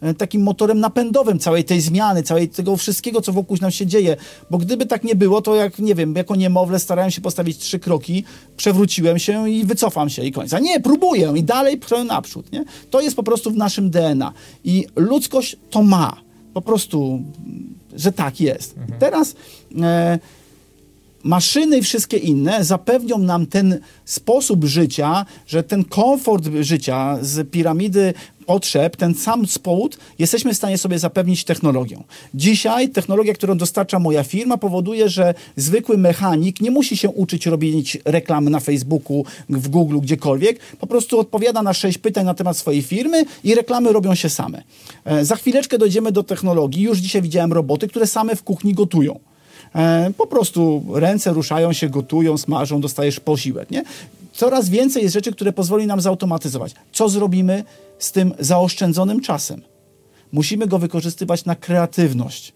e, takim motorem napędowym całej tej zmiany, całej tego wszystkiego, co wokół nam się dzieje. Bo gdyby tak nie było, to jak, nie wiem, jako niemowlę starałem się postawić trzy kroki, przewróciłem się i wycofam się i koniec. A nie, próbuję i dalej pchę naprzód, nie? To jest po prostu w naszym DNA. I ludzkość to ma. Po prostu że tak jest. Teraz e, maszyny i wszystkie inne zapewnią nam ten sposób życia, że ten komfort życia z piramidy potrzeb, ten sam spód jesteśmy w stanie sobie zapewnić technologią. Dzisiaj technologia, którą dostarcza moja firma powoduje, że zwykły mechanik nie musi się uczyć robić reklamy na Facebooku, w Google, gdziekolwiek. Po prostu odpowiada na sześć pytań na temat swojej firmy i reklamy robią się same. E, za chwileczkę dojdziemy do technologii. Już dzisiaj widziałem roboty, które same w kuchni gotują. E, po prostu ręce ruszają się, gotują, smażą, dostajesz posiłek. Nie? Coraz więcej jest rzeczy, które pozwoli nam zautomatyzować. Co zrobimy z tym zaoszczędzonym czasem? Musimy go wykorzystywać na kreatywność.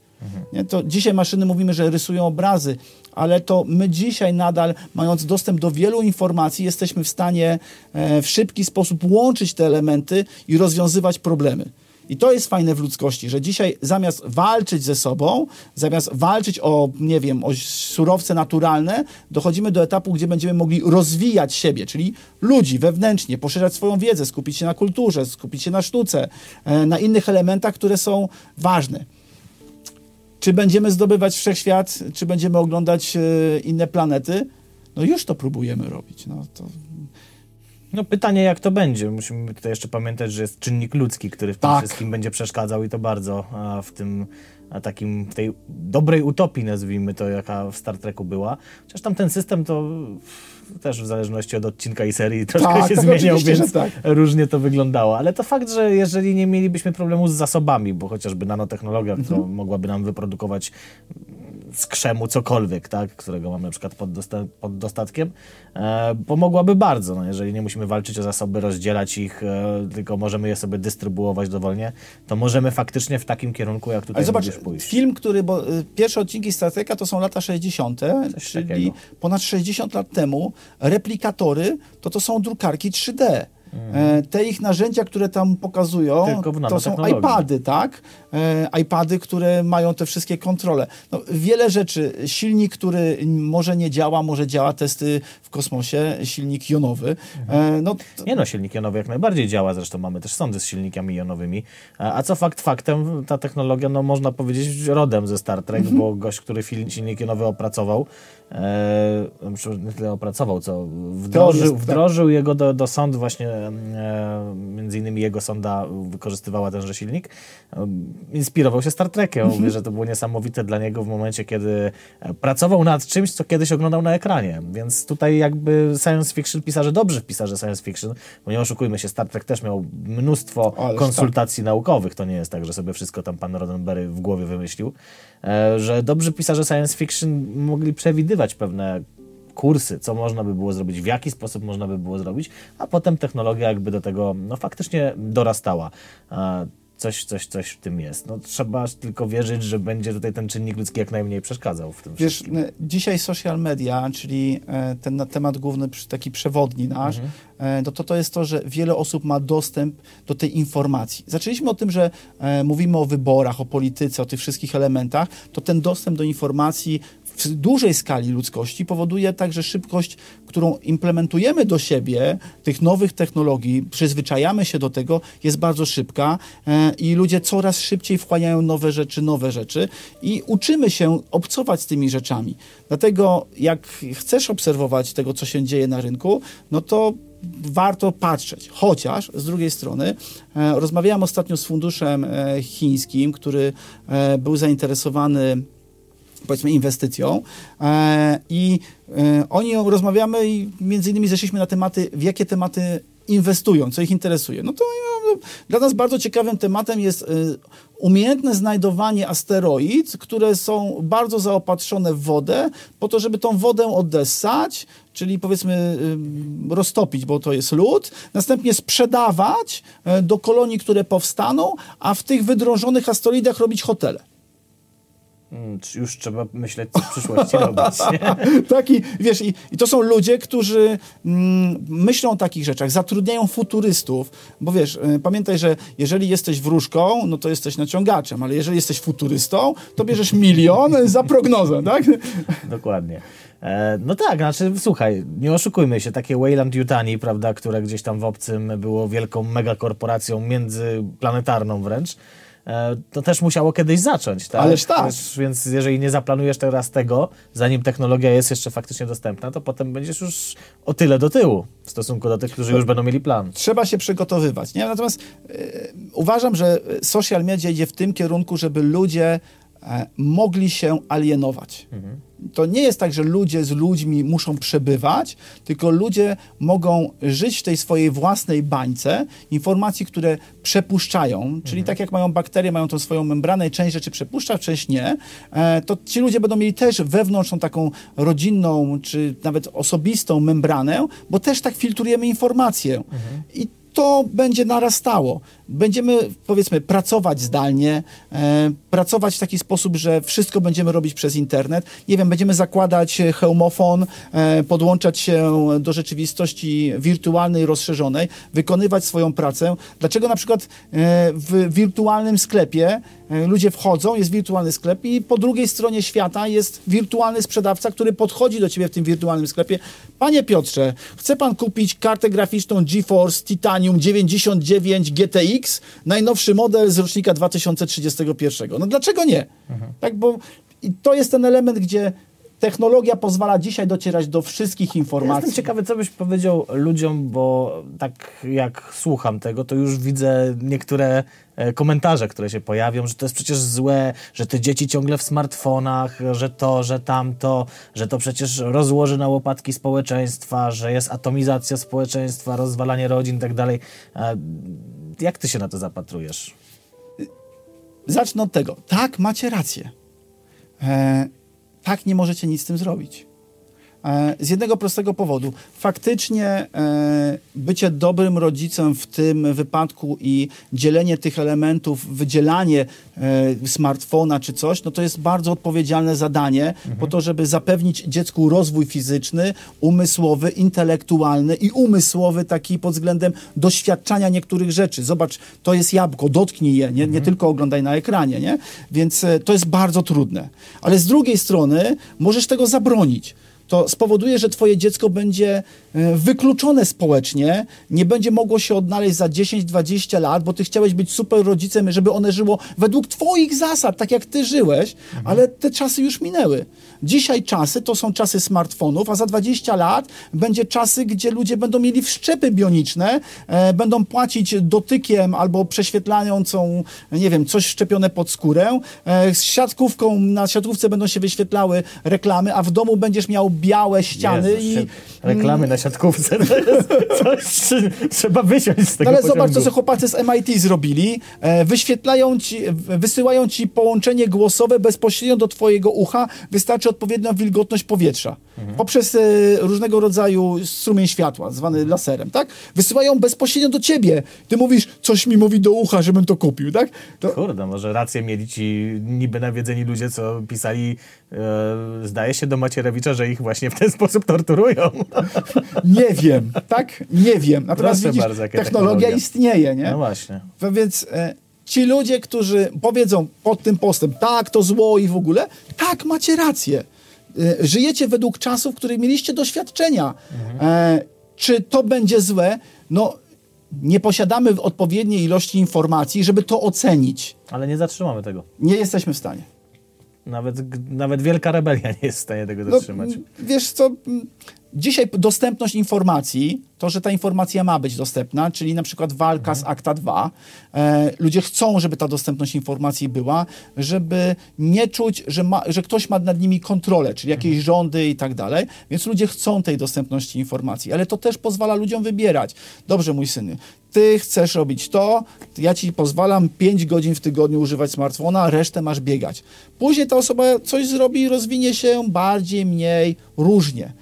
Nie? To dzisiaj maszyny mówimy, że rysują obrazy, ale to my dzisiaj nadal, mając dostęp do wielu informacji, jesteśmy w stanie e, w szybki sposób łączyć te elementy i rozwiązywać problemy. I to jest fajne w ludzkości, że dzisiaj zamiast walczyć ze sobą, zamiast walczyć o, nie wiem, o surowce naturalne, dochodzimy do etapu, gdzie będziemy mogli rozwijać siebie, czyli ludzi wewnętrznie, poszerzać swoją wiedzę, skupić się na kulturze, skupić się na sztuce, e, na innych elementach, które są ważne. Czy będziemy zdobywać wszechświat, czy będziemy oglądać e, inne planety? No już to próbujemy robić. No to no pytanie, jak to będzie. Musimy tutaj jeszcze pamiętać, że jest czynnik ludzki, który w tym Tak. wszystkim będzie przeszkadzał i to bardzo w tym a takim, w tej dobrej utopii, nazwijmy to, jaka w Star Treku była. Chociaż tam ten system to też w zależności od odcinka i serii troszkę Tak, się tak, zmieniał, więc tak. różnie to wyglądało. Ale to fakt, że jeżeli nie mielibyśmy problemu z zasobami, bo chociażby nanotechnologia, która Mhm. mogłaby nam wyprodukować z krzemu cokolwiek, tak, którego mamy na przykład pod, dosta- pod dostatkiem, e, pomogłaby bardzo. No, jeżeli nie musimy walczyć o zasoby, rozdzielać ich, e, tylko możemy je sobie dystrybuować dowolnie, to możemy faktycznie w takim kierunku, jak tutaj Ale zobacz, pójść. film, który, bo y, pierwsze odcinki Star Treka to są lata 60., Coś czyli takiego. ponad 60 lat temu, replikatory to to są drukarki 3D. E, Te ich narzędzia, które tam pokazują, Mhm. To są iPady, tak? E, iPady, które mają te wszystkie kontrole. No, wiele rzeczy. Silnik, który może nie działa, może działa, testy w kosmosie, silnik jonowy. Mhm. E, No, Nie no, silnik jonowy jak najbardziej działa, zresztą mamy też sądy z silnikami jonowymi. A co fakt faktem, ta technologia, no można powiedzieć, rodem ze Star Trek, Mhm. bo gość, który silnik jonowy opracował, nie tyle opracował, co wdrożył, Teorię, tak. wdrożył jego do, do właśnie e, między innymi jego sonda wykorzystywała tenże silnik. E, Inspirował się Star Trekiem. Mhm. Mówię, że to było niesamowite dla niego w momencie, kiedy e, pracował nad czymś, co kiedyś oglądał na ekranie. Więc tutaj jakby science fiction, pisarze dobrzy pisarze science fiction, bo nie oszukujmy się, Star Trek też miał mnóstwo Ależ konsultacji naukowych. To nie jest tak, że sobie wszystko tam pan Roddenberry w głowie wymyślił. E, Że dobrzy pisarze science fiction mogli przewidywać pewne kursy, co można by było zrobić, w jaki sposób można by było zrobić, a potem technologia jakby do tego no, faktycznie dorastała. Coś, coś, coś w tym jest. No, trzeba tylko wierzyć, że będzie tutaj ten czynnik ludzki jak najmniej przeszkadzał w tym Wiesz, wszystkim. e, dzisiaj social media, czyli e, ten na- temat główny, taki przewodni nasz, e, no to to jest to, że wiele osób ma dostęp do tej informacji. Zaczęliśmy o tym, że e, mówimy o wyborach, o polityce, o tych wszystkich elementach, to ten dostęp do informacji w dużej skali ludzkości powoduje także szybkość, którą implementujemy do siebie, tych nowych technologii, przyzwyczajamy się do tego, jest bardzo szybka e, i ludzie coraz szybciej wchłaniają nowe rzeczy, nowe rzeczy i uczymy się obcować z tymi rzeczami. Dlatego jak chcesz obserwować tego, co się dzieje na rynku, no to warto patrzeć. Chociaż z drugiej strony e, rozmawiałem ostatnio z funduszem e, chińskim, który e, był zainteresowany powiedzmy inwestycją e, i e, oni rozmawiamy i między innymi zeszliśmy na tematy, w jakie tematy inwestują, co ich interesuje. No to no, dla nas bardzo ciekawym tematem jest e, umiejętne znajdowanie asteroid, które są bardzo zaopatrzone w wodę, po to, żeby tą wodę odessać, czyli powiedzmy roztopić, bo to jest lód, następnie sprzedawać do kolonii, które powstaną, a w tych wydrążonych asteroidach robić hotele. Mm, Już trzeba myśleć, co w przyszłości robić. Taki, wiesz, i, i to są ludzie, którzy mm, myślą o takich rzeczach, zatrudniają futurystów, bo wiesz, y, pamiętaj, że jeżeli jesteś wróżką, no to jesteś naciągaczem, ale jeżeli jesteś futurystą, to bierzesz milion za prognozę, tak? Dokładnie. E, No tak, znaczy słuchaj, nie oszukujmy się, takie Wayland Yutani, prawda, które gdzieś tam w obcym było wielką megakorporacją międzyplanetarną wręcz, to też musiało kiedyś zacząć. Tak? Ależ tak. Też, więc jeżeli nie zaplanujesz teraz tego, zanim technologia jest jeszcze faktycznie dostępna, to potem będziesz już o tyle do tyłu w stosunku do tych, którzy już będą mieli plan. Trzeba się przygotowywać. Nie? Natomiast e, uważam, że social media idzie w tym kierunku, żeby ludzie e, mogli się alienować. To nie jest tak, że ludzie z ludźmi muszą przebywać, tylko ludzie mogą żyć w tej swojej własnej bańce informacji, które przepuszczają, czyli tak jak mają bakterie, mają tą swoją membranę i część rzeczy przepuszcza, część nie, e, to ci ludzie będą mieli też wewnątrz tą taką rodzinną, czy nawet osobistą membranę, bo też tak filtrujemy informację. I to będzie narastało. Będziemy, powiedzmy, pracować zdalnie, e, pracować w taki sposób, że wszystko będziemy robić przez internet. Nie wiem, będziemy zakładać hełmofon, e, podłączać się do rzeczywistości wirtualnej, rozszerzonej, wykonywać swoją pracę. Dlaczego na przykład e, w wirtualnym sklepie ludzie wchodzą, jest wirtualny sklep i po drugiej stronie świata jest wirtualny sprzedawca, który podchodzi do ciebie w tym wirtualnym sklepie. Panie Piotrze, chce pan kupić kartę graficzną GeForce Titanium 99 GTX, najnowszy model z rocznika 2031. No dlaczego nie? Tak, bo to jest ten element, gdzie technologia pozwala dzisiaj docierać do wszystkich informacji. Jestem ciekawy, co byś powiedział ludziom, bo tak jak słucham tego, to już widzę niektóre e, komentarze, które się pojawią, że to jest przecież złe, że te dzieci ciągle w smartfonach, że to, że tamto, że to przecież rozłoży na łopatki społeczeństwa, że jest atomizacja społeczeństwa, rozwalanie rodzin i tak dalej. E, Jak ty się na to zapatrujesz? Zacznę od tego. Tak, macie rację. E, tak, nie możecie nic z tym zrobić. E, z jednego prostego powodu. Faktycznie e, bycie dobrym rodzicem w tym wypadku i dzielenie tych elementów, wydzielanie e, smartfona czy coś, no to jest bardzo odpowiedzialne zadanie po to, żeby zapewnić dziecku rozwój fizyczny, umysłowy, intelektualny i umysłowy taki pod względem doświadczania niektórych rzeczy. Zobacz, to jest jabłko, dotknij je, nie, nie tylko oglądaj na ekranie, nie? Więc to jest bardzo trudne. Ale z drugiej strony możesz tego zabronić to spowoduje, że twoje dziecko będzie e, wykluczone społecznie, nie będzie mogło się odnaleźć za 10-20 lat, bo ty chciałeś być super rodzicem, żeby one żyło według twoich zasad, tak jak ty żyłeś, ale te czasy już minęły. Dzisiaj czasy to są czasy smartfonów, a za 20 lat będzie czasy, gdzie ludzie będą mieli wszczepy bioniczne, e, będą płacić dotykiem albo prześwietlającą, nie wiem, coś wszczepione pod skórę. E, z siatkówką, na siatkówce będą się wyświetlały reklamy, a w domu będziesz miał białe ściany Jezus, i... Reklamy na siatkówce, to jest coś, czy- trzeba wysiąść z tego No ale zobacz, pociągu. co sobie chłopacy z MIT zrobili. E, wyświetlają ci, wysyłają ci połączenie głosowe bezpośrednio do twojego ucha. Wystarczy odpowiednia wilgotność powietrza. Mhm. Poprzez e, różnego rodzaju strumień światła, zwany laserem, tak? Wysyłają bezpośrednio do ciebie. Ty mówisz, coś mi mówi do ucha, żebym to kupił, tak? To, Kurde, może rację mieli ci niby nawiedzeni ludzie, co pisali, e, zdaje się, do Macierewicza, że ich właśnie w ten sposób torturują. nie wiem, tak? Nie wiem. Natomiast Proszę widzisz, bardzo, technologia, technologia. istnieje, nie? No właśnie. Więc e, ci ludzie, którzy powiedzą pod tym postem, tak, to zło i w ogóle, tak, macie rację. E, żyjecie według czasów, w których mieliście doświadczenia. E, czy to będzie złe? No, nie posiadamy odpowiedniej ilości informacji, żeby to ocenić. Ale nie zatrzymamy tego. Nie jesteśmy w stanie. Nawet, nawet wielka rebelia nie jest w stanie tego No, zatrzymać. m, wiesz co, dzisiaj dostępność informacji, to, że ta informacja ma być dostępna, czyli na przykład walka z Akta 2, e, ludzie chcą, żeby ta dostępność informacji była, żeby nie czuć, że, ma, że ktoś ma nad nimi kontrolę, czyli jakieś rządy i tak dalej, więc ludzie chcą tej dostępności informacji, ale to też pozwala ludziom wybierać. Dobrze, mój synu, ty chcesz robić to, ja ci pozwalam 5 godzin w tygodniu używać smartfona, resztę masz biegać. Później ta osoba coś zrobi i rozwinie się bardziej, mniej, różnie.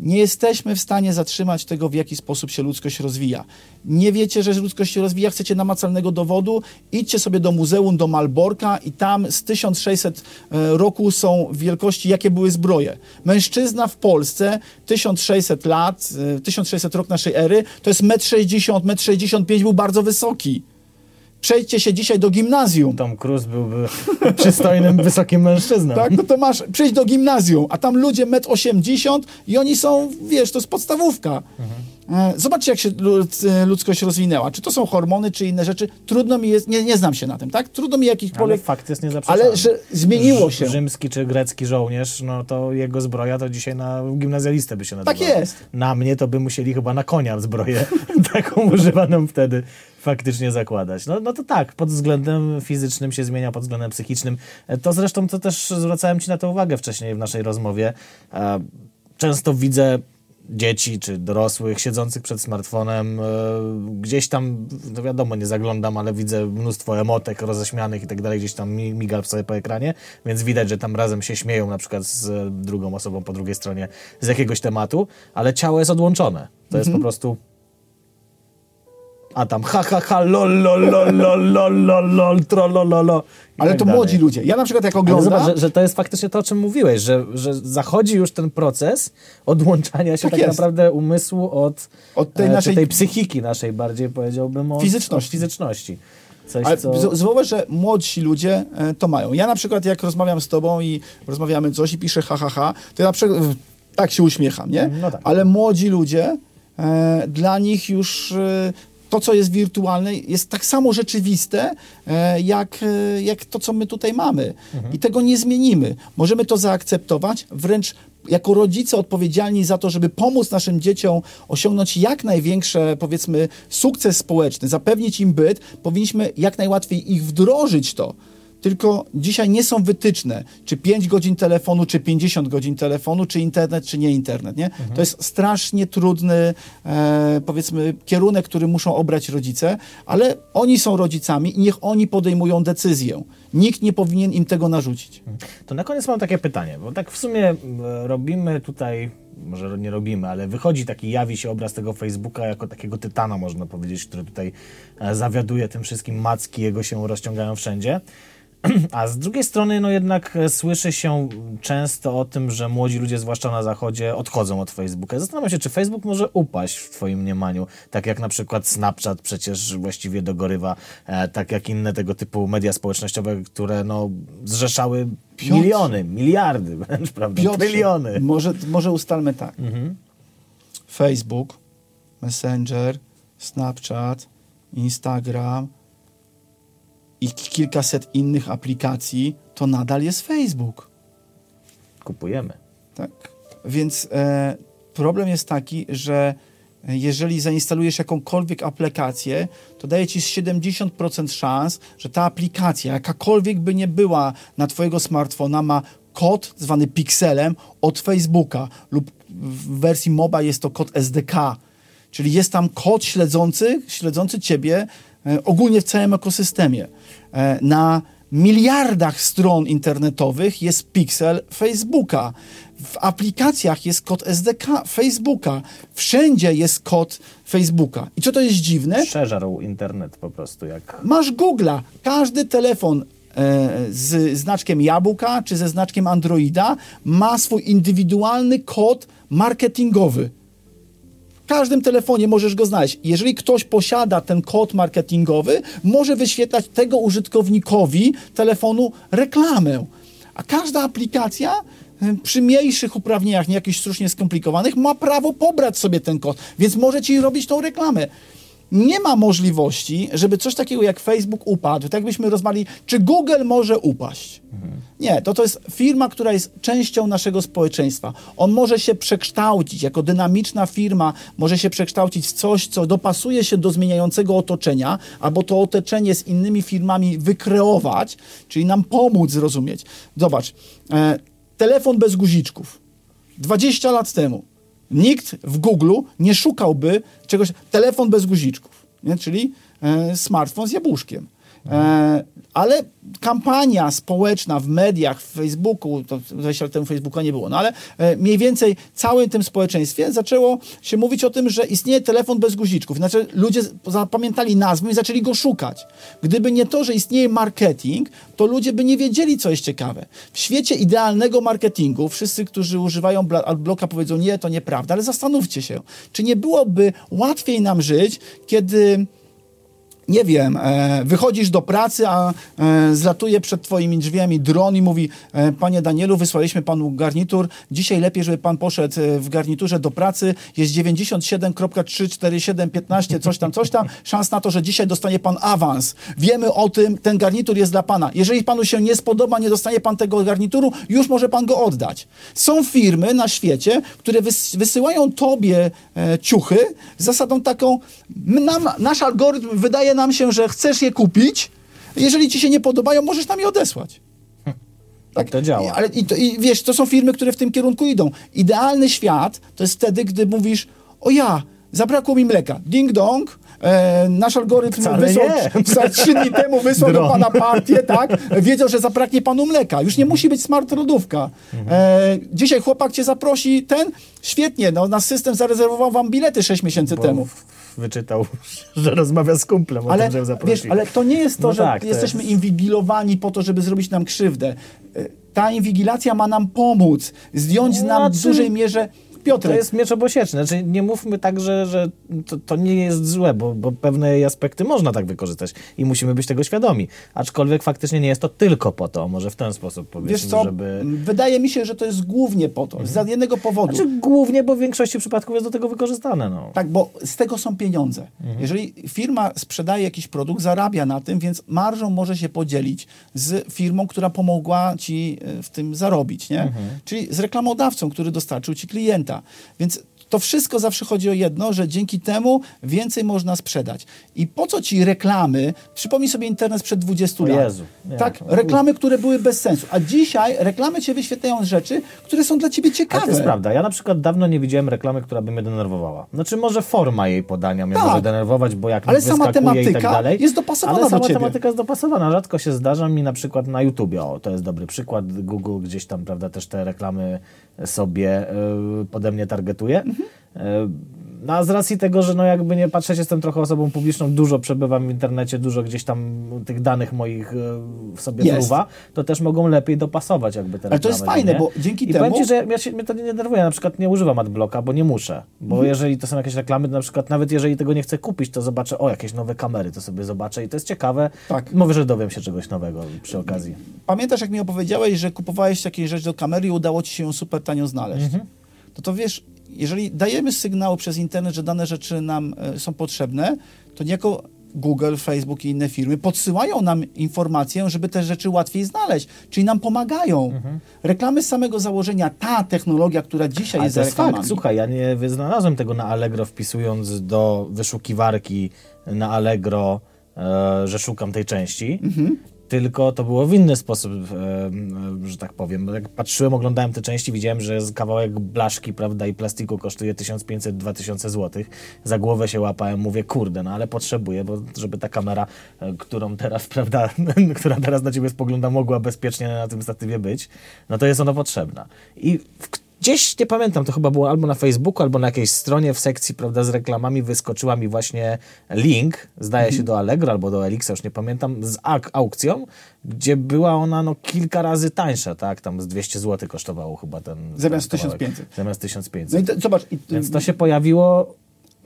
Nie jesteśmy w stanie zatrzymać tego, w jaki sposób się ludzkość rozwija. Nie wiecie, że ludzkość się rozwija, chcecie namacalnego dowodu, idźcie sobie do muzeum, do Malborka i tam z 1600 e, roku są wielkości, jakie były zbroje. Mężczyzna w Polsce 1600 lat, e, 1600 rok naszej ery, to jest 1,60 m, 1,65 m, był bardzo wysoki. Przejdźcie się dzisiaj do gimnazjum. Tom Cruise byłby przystojnym, wysokim mężczyzną. Tak, no to masz, przyjdź do gimnazjum, a tam ludzie 1,80 m i oni są, wiesz, to jest podstawówka. E, Zobaczcie, jak się lud- ludzkość rozwinęła. Czy to są hormony, czy inne rzeczy. Trudno mi jest, nie, nie znam się na tym, tak? Trudno mi Ale jakichkolwiek... fakt jest niezaprzeczalny. Ale że zmieniło się. Rzymski czy grecki żołnierz, no to jego zbroja to dzisiaj na gimnazjalistę by się Tak nazywała. jest. Na mnie to by musieli chyba na konia zbroję taką używaną wtedy faktycznie zakładać. No, no to tak, pod względem fizycznym się zmienia, pod względem psychicznym. E, To zresztą to też zwracałem Ci na to uwagę wcześniej w naszej rozmowie. E, Często widzę dzieci czy dorosłych siedzących przed smartfonem, e, gdzieś tam, no wiadomo, nie zaglądam, ale widzę mnóstwo emotek roześmianych i tak dalej, gdzieś tam mi- miga sobie po ekranie, więc widać, że tam razem się śmieją na przykład z drugą osobą po drugiej stronie z jakiegoś tematu, ale ciało jest odłączone. To jest po prostu a tam ha ha ha lol lol lol lol lol lol lol trolololo. Ale tak to dalej. młodzi ludzie. Ja na przykład jak Ale oglądam... zobacz, że, że to jest faktycznie to, o czym mówiłeś, że, że zachodzi już ten proces odłączania się Tak tak, naprawdę umysłu od, Od tej e, naszej- tej psychiki naszej bardziej powiedziałbym od Fizyczności. Od fizyczności. Coś, Ale co... zauważ, że młodsi ludzie e, to mają. Ja na przykład jak rozmawiam z tobą i rozmawiamy coś i piszę ha, ha, ha, to ja na przykład tak się uśmiecham, nie? No tak. Ale młodzi ludzie, e, dla nich już e, to, co jest wirtualne, jest tak samo rzeczywiste, e, jak, e, jak to, co my tutaj mamy. Mhm. I tego nie zmienimy. Możemy to zaakceptować, wręcz jako rodzice odpowiedzialni za to, żeby pomóc naszym dzieciom osiągnąć jak największe, powiedzmy, sukces społeczny, zapewnić im byt, powinniśmy jak najłatwiej ich wdrożyć to. Tylko dzisiaj nie są wytyczne, czy 5 godzin telefonu, czy 50 godzin telefonu, czy internet, czy nie internet. Nie? To jest strasznie trudny, e, powiedzmy, kierunek, który muszą obrać rodzice, ale oni są rodzicami i niech oni podejmują decyzję. Nikt nie powinien im tego narzucić. To na koniec mam takie pytanie, bo tak w sumie e, robimy tutaj, może nie robimy, ale wychodzi taki, jawi się obraz tego Facebooka jako takiego tytana, można powiedzieć, który tutaj e, zawiaduje tym wszystkim, macki jego się rozciągają wszędzie. A z drugiej strony, no jednak e, słyszy się często o tym, że młodzi ludzie, zwłaszcza na zachodzie, odchodzą od Facebooka. Zastanawiam się, czy Facebook może upaść w Twoim mniemaniu, tak jak na przykład Snapchat przecież właściwie dogorywa, e, tak jak inne tego typu media społecznościowe, które no zrzeszały Piotrze. miliony, miliardy wręcz, prawda? Piotrze, Tryliony. Może, może ustalmy tak. Facebook, Messenger, Snapchat, Instagram i kilkaset innych aplikacji, to nadal jest Facebook. Kupujemy. Tak. Więc e, problem jest taki, że jeżeli zainstalujesz jakąkolwiek aplikację, to daje ci 70% szans, że ta aplikacja, jakakolwiek by nie była na twojego smartfona, ma kod zwany pikselem od Facebooka lub w wersji MOBA jest to kod SDK. Czyli jest tam kod śledzący, śledzący ciebie ogólnie w całym ekosystemie. E, na miliardach stron internetowych jest piksel Facebooka. W aplikacjach jest kod SDK Facebooka. Wszędzie jest kod Facebooka. I co to jest dziwne? Przeżarł internet po prostu, jak Masz Google'a. Każdy telefon e, z znaczkiem jabłka czy ze znaczkiem Androida ma swój indywidualny kod marketingowy. Każdym telefonie możesz go znaleźć. Jeżeli ktoś posiada ten kod marketingowy, może wyświetlać tego użytkownikowi telefonu reklamę. A każda aplikacja przy mniejszych uprawnieniach, nie jakichś strasznie skomplikowanych, ma prawo pobrać sobie ten kod, więc może ci robić tą reklamę. Nie ma możliwości, żeby coś takiego jak Facebook upadł. Tak byśmy rozmawiali, czy Google może upaść. Nie, to, to jest firma, która jest częścią naszego społeczeństwa. On może się przekształcić, jako dynamiczna firma, może się przekształcić w coś, co dopasuje się do zmieniającego otoczenia, albo to otoczenie z innymi firmami wykreować, czyli nam pomóc zrozumieć. Zobacz, e, telefon bez guziczków. 20 lat temu nikt w Google nie szukałby czegoś, telefon bez guziczków, nie? czyli e, smartfon z jabłuszkiem. E, ale kampania społeczna w mediach, w Facebooku, to 20 lat temu Facebooka nie było, no ale e, mniej więcej całym tym społeczeństwie zaczęło się mówić o tym, że istnieje telefon bez guziczków. Znaczy ludzie zapamiętali nazwę i zaczęli go szukać. Gdyby nie to, że istnieje marketing, to ludzie by nie wiedzieli, co jest ciekawe. W świecie idealnego marketingu wszyscy, którzy używają adblocka powiedzą, nie, to nieprawda, ale zastanówcie się, czy nie byłoby łatwiej nam żyć, kiedy nie wiem, e, wychodzisz do pracy, a e, zlatuje przed twoimi drzwiami dron i mówi, e, panie Danielu, wysłaliśmy panu garnitur, dzisiaj lepiej, żeby pan poszedł w garniturze do pracy, jest 97.34715, coś tam, coś tam, szans na to, że dzisiaj dostanie pan awans. Wiemy o tym, ten garnitur jest dla pana. Jeżeli panu się nie spodoba, nie dostanie pan tego garnituru, już może pan go oddać. Są firmy na świecie, które wys wysyłają tobie ciuchy z zasadą taką, nam, nasz algorytm wydaje nam się, że chcesz je kupić, jeżeli ci się nie podobają, możesz nam je odesłać. Tak to działa. Ale i, to, i wiesz, to są firmy, które w tym kierunku idą. Idealny świat to jest wtedy, gdy mówisz, o ja, zabrakło mi mleka. Ding dong, e, nasz algorytm Wcale wysłał trzy dni temu wysłał do pana partię, tak? Wiedział, że zabraknie panu mleka. Już nie musi być smart lodówka. E, dzisiaj chłopak cię zaprosi, ten, świetnie, no, nasz system zarezerwował wam bilety 6 miesięcy Bo temu. Wyczytał, że rozmawia z kumplem o Ale, tym, że zaprosił. wiesz, ale to nie jest to, No że tak, jesteśmy jest- inwigilowani po to, żeby zrobić nam krzywdę. E, Ta inwigilacja ma nam pomóc, zdjąć z nam w dużej mierze... To Piotrek, jest miecz obosieczny. Znaczy, nie mówmy tak, że, że to, to nie jest złe, bo, bo pewne aspekty można tak wykorzystać i musimy być tego świadomi. Aczkolwiek faktycznie nie jest to tylko po to, może w ten sposób powiedzmy, wiesz co, żeby... wydaje mi się, że to jest głównie po to, z jednego powodu. Znaczy, głównie, bo w większości przypadków jest do tego wykorzystane. No. Tak, bo z tego są pieniądze. Mhm. Jeżeli firma sprzedaje jakiś produkt, zarabia na tym, więc marżą może się podzielić z firmą, która pomogła ci e, w tym zarobić, nie? Mhm. Czyli z reklamodawcą, który dostarczył ci klienta. Więc to wszystko zawsze chodzi o jedno, że dzięki temu więcej można sprzedać. I po co ci reklamy? Przypomnij sobie internet sprzed 20 O lat. Jezu, nie. Tak, reklamy, które były bez sensu. A dzisiaj reklamy cię wyświetlają rzeczy, które są dla ciebie Ale ciekawe. to jest prawda. Ja na przykład dawno nie widziałem reklamy, która by mnie denerwowała. Znaczy może forma jej podania mnie Tak. może denerwować, bo jak Ale sama wyskakuje i tak tematyka dalej. jest dopasowana Ale do sama ciebie. tematyka jest dopasowana. Rzadko się zdarza mi na przykład na YouTubie. O, to jest dobry przykład. Google gdzieś tam, prawda, też te reklamy sobie y, pode mnie targetuje. Mhm. Y, no a z racji tego, że no jakby nie patrzeć, jestem trochę osobą publiczną, dużo przebywam w internecie, dużo gdzieś tam tych danych moich y, w sobie Jest. fruwa, to też mogą lepiej dopasować jakby te Ale to jest fajne, nie? bo dzięki I temu- powiem ci, że ja się, mnie to nie denerwuje. Ja na przykład nie używam adblocka, bo nie muszę. Bo Mhm. jeżeli to są jakieś reklamy, to na przykład nawet jeżeli tego nie chcę kupić, to zobaczę, o, jakieś nowe kamery, to sobie zobaczę i to jest ciekawe. Tak. Mówię, że dowiem się czegoś nowego przy okazji. Pamiętasz, jak mi opowiedziałeś, że kupowałeś jakieś rzeczy do kamery i udało ci się ją super tanio znaleźć? Mhm. No to wiesz, jeżeli dajemy sygnał przez internet, że dane rzeczy nam e, są potrzebne, to niejako Google, Facebook i inne firmy podsyłają nam informację, żeby te rzeczy łatwiej znaleźć, czyli nam pomagają. Mhm. Reklamy z samego założenia, ta technologia, która dzisiaj Ale jest to jest fakt, słuchaj, ja nie znalazłem tego na Allegro wpisując do wyszukiwarki na Allegro, e, że szukam tej części. Mhm. Tylko to było w inny sposób, że tak powiem. Jak patrzyłem, oglądałem te części, widziałem, że z kawałek blaszki, prawda, i plastiku kosztuje 1500-2000 zł. Za głowę się łapałem, mówię, kurde, no ale potrzebuję, bo żeby ta kamera, e, którą teraz, prawda, która teraz na ciebie spogląda, mogła bezpiecznie na tym statywie być, no to jest ona potrzebna. I w, gdzieś, nie pamiętam, to chyba było albo na Facebooku, albo na jakiejś stronie w sekcji, prawda, z reklamami wyskoczyła mi właśnie link, zdaje się do Allegro albo do Elixa, już nie pamiętam, z ak- aukcją, gdzie była ona no kilka razy tańsza, tak, tam z 200 zł kosztowało chyba ten... Zamiast ten kawałek. 1500. Zamiast 1500. No i to, zobacz, i, Więc to się pojawiło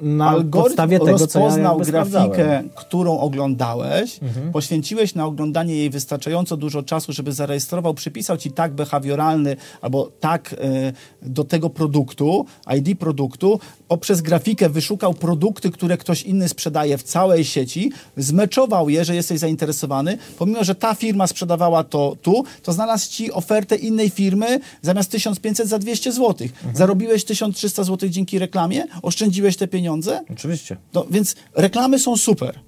na podstawie tego, co ja rozpoznał grafikę. Mhm. którą oglądałeś, poświęciłeś na oglądanie jej wystarczająco dużo czasu, żeby zarejestrował, przypisał ci tak behawioralny albo tak e, do tego produktu, ID produktu, poprzez grafikę wyszukał produkty, które ktoś inny sprzedaje w całej sieci, zmeczował je, że jesteś zainteresowany, pomimo, że ta firma sprzedawała to tu, to znalazł ci ofertę innej firmy zamiast 1500 za 200 zł. Mhm. Zarobiłeś 1300 zł dzięki reklamie, oszczędziłeś te pieniądze, Oczywiście. no, więc reklamy są super.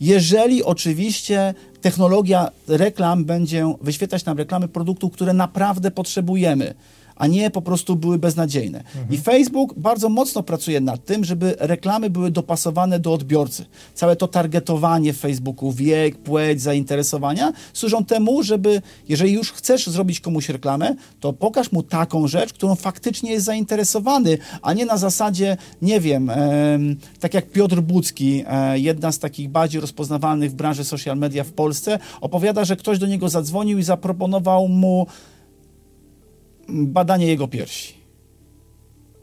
Jeżeli oczywiście technologia reklam będzie wyświetlać nam reklamy produktów, które naprawdę potrzebujemy, a nie po prostu były beznadziejne. I Facebook bardzo mocno pracuje nad tym, żeby reklamy były dopasowane do odbiorcy. Całe to targetowanie w Facebooku, wiek, płeć, zainteresowania służą temu, żeby, jeżeli już chcesz zrobić komuś reklamę, to pokaż mu taką rzecz, którą faktycznie jest zainteresowany, a nie na zasadzie, nie wiem, em, tak jak Piotr Bucki, e, jedna z takich bardziej rozpoznawalnych w branży social media w Polsce, opowiada, że ktoś do niego zadzwonił i zaproponował mu badanie jego piersi.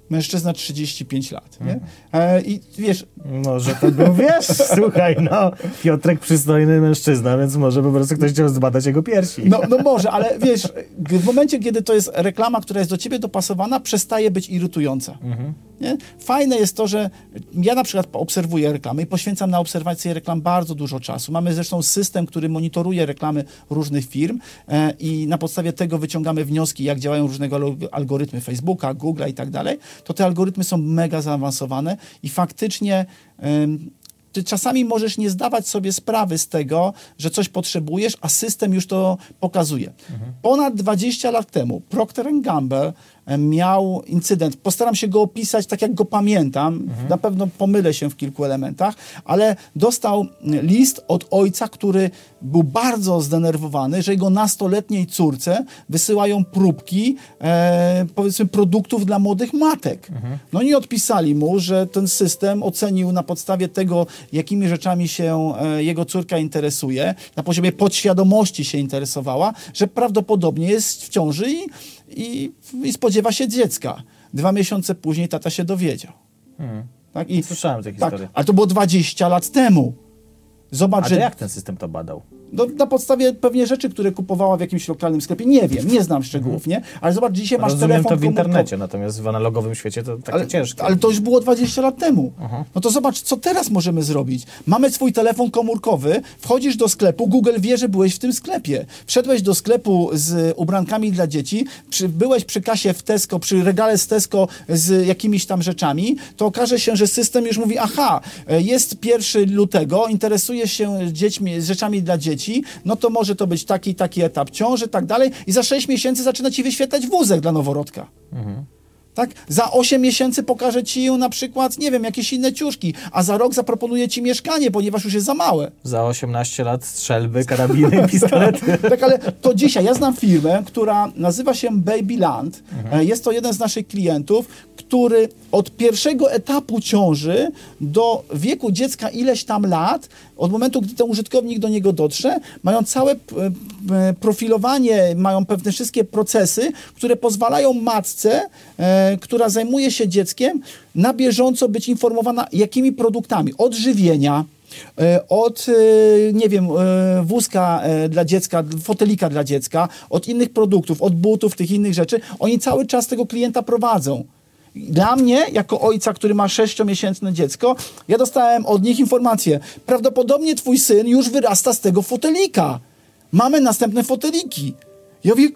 mężczyzna 35 lat. Nie? E, I wiesz, Może to był, wiesz, słuchaj, no, Piotrek przystojny mężczyzna, więc może po prostu ktoś chciał zbadać jego piersi. no, no może, ale wiesz, w momencie, kiedy to jest reklama, która jest do ciebie dopasowana, przestaje być irytująca. Nie? Fajne jest to, że ja na przykład obserwuję reklamy i poświęcam na obserwację reklam bardzo dużo czasu. Mamy zresztą system, który monitoruje reklamy różnych firm e, i na podstawie tego wyciągamy wnioski, jak działają różnego algorytmy Facebooka, Google'a i tak dalej. To te algorytmy są mega zaawansowane i faktycznie em, ty czasami możesz nie zdawać sobie sprawy z tego, że coś potrzebujesz, a system już to pokazuje. Ponad 20 lat temu Procter Gamble e, miał incydent. Postaram się go opisać tak, jak go pamiętam. Na pewno pomylę się w kilku elementach, ale dostał list od ojca, który był bardzo zdenerwowany, że jego nastoletniej córce wysyłają próbki e, powiedzmy produktów dla młodych matek. No i odpisali mu, że ten system ocenił na podstawie tego, jakimi rzeczami się e, jego córka interesuje, na poziomie podświadomości się interesowała, że prawdopodobnie jest w ciąży i, i, i spodziewa się dziecka. Dwa miesiące później tata się dowiedział. Tak? I, Słyszałem tę tak, historię. ale to było 20 lat temu. Zobacz, A że jak ten system to badał? No, na podstawie pewnie rzeczy, które kupowała w jakimś lokalnym sklepie. Nie wiem, nie znam szczegółów, nie? Ale zobacz, dzisiaj masz Rozumiem telefon to w internecie, natomiast w analogowym świecie to takie Ale, ciężkie. ale to już było 20 lat temu. No to zobacz, co teraz możemy zrobić. Mamy swój telefon komórkowy, wchodzisz do sklepu, Google wie, że byłeś w tym sklepie. Wszedłeś do sklepu z ubrankami dla dzieci, przy, byłeś przy kasie w Tesco, przy regale z Tesco z jakimiś tam rzeczami, to okaże się, że system już mówi, aha, jest 1 lutego, interesujesz się dziećmi, rzeczami dla dzieci, no to może to być taki, taki etap ciąży, tak dalej i za 6 miesięcy zaczyna ci wyświetlać wózek dla noworodka. Tak? Za 8 miesięcy pokażę ci na przykład, nie wiem, jakieś inne ciuszki, a za rok zaproponuję ci mieszkanie, ponieważ już jest za małe. Za 18 lat strzelby, karabiny, pistolety. Tak, ale to dzisiaj, ja znam firmę, która nazywa się Babyland. E, Jest to jeden z naszych klientów, który od pierwszego etapu ciąży do wieku dziecka ileś tam lat, od momentu, gdy ten użytkownik do niego dotrze, mają całe p- p- profilowanie, mają pewne wszystkie procesy, które pozwalają matce, e, która zajmuje się dzieckiem, na bieżąco być informowana, jakimi produktami od żywienia, E, od, e, nie wiem, e, wózka e, dla dziecka, fotelika dla dziecka, od innych produktów, od butów, tych innych rzeczy. Oni cały czas tego klienta prowadzą. Dla mnie, jako ojca, który ma sześciomiesięczne dziecko, ja dostałem od nich informację. Prawdopodobnie twój syn już wyrasta z tego fotelika. Mamy następne foteliki. Ja mówię,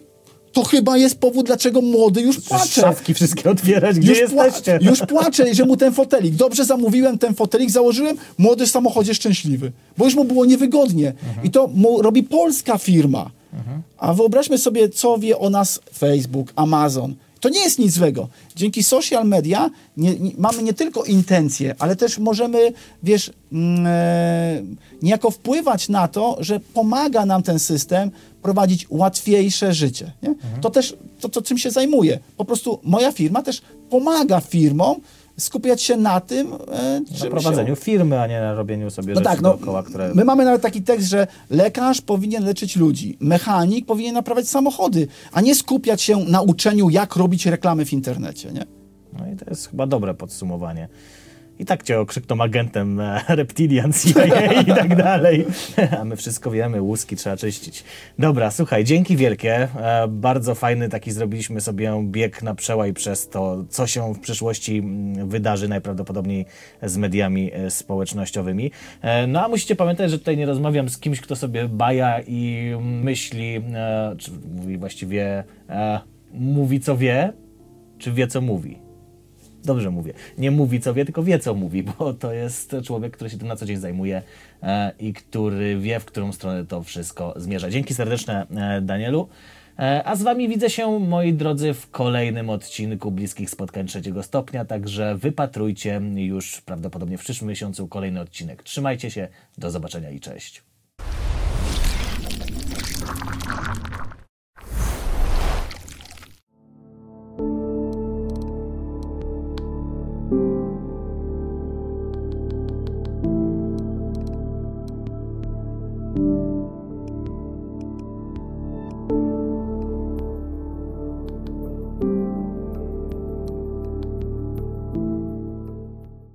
to chyba jest powód, dlaczego młody już płacze. Szafki wszystkie otwierać, gdzie Już, pła- jesteście? już płacze, że mu ten fotelik. Dobrze zamówiłem ten fotelik, założyłem, młody w samochodzie szczęśliwy. Bo już mu było niewygodnie. I to robi polska firma. A wyobraźmy sobie, co wie o nas Facebook, Amazon. To nie jest nic złego. Dzięki social media nie, nie, mamy nie tylko intencje, ale też możemy, wiesz, e, niejako wpływać na to, że pomaga nam ten system prowadzić łatwiejsze życie. Nie? To też to, to, czym się zajmuję. Po prostu moja firma też pomaga firmom skupiać się na tym, e, Na prowadzeniu się... firmy, a nie na robieniu sobie No tak, no, dookoła, które... my mamy nawet taki tekst, że lekarz powinien leczyć ludzi, mechanik powinien naprawiać samochody, a nie skupiać się na uczeniu, jak robić reklamy w internecie. Nie? No i to jest chyba dobre podsumowanie. I tak cię okrzykną agentem e, Reptilian, CIA i tak dalej. A my wszystko wiemy, łuski trzeba czyścić. Dobra, słuchaj, dzięki wielkie. E, Bardzo fajny taki zrobiliśmy sobie bieg na przełaj przez to, co się w przyszłości mm, wydarzy najprawdopodobniej z mediami e, społecznościowymi. E, No a musicie pamiętać, że tutaj nie rozmawiam z kimś, kto sobie baja i myśli, czy mówi właściwie, mówi co wie, czy wie co mówi. Dobrze mówię. Nie mówi co wie, tylko wie co mówi, bo to jest człowiek, który się tym na co dzień zajmuje e, i który wie, w którą stronę to wszystko zmierza. Dzięki serdeczne, e, Danielu. E, a z Wami widzę się, moi drodzy, w kolejnym odcinku Bliskich Spotkań trzeciego stopnia, także wypatrujcie już prawdopodobnie w przyszłym miesiącu kolejny odcinek. Trzymajcie się, do zobaczenia i cześć.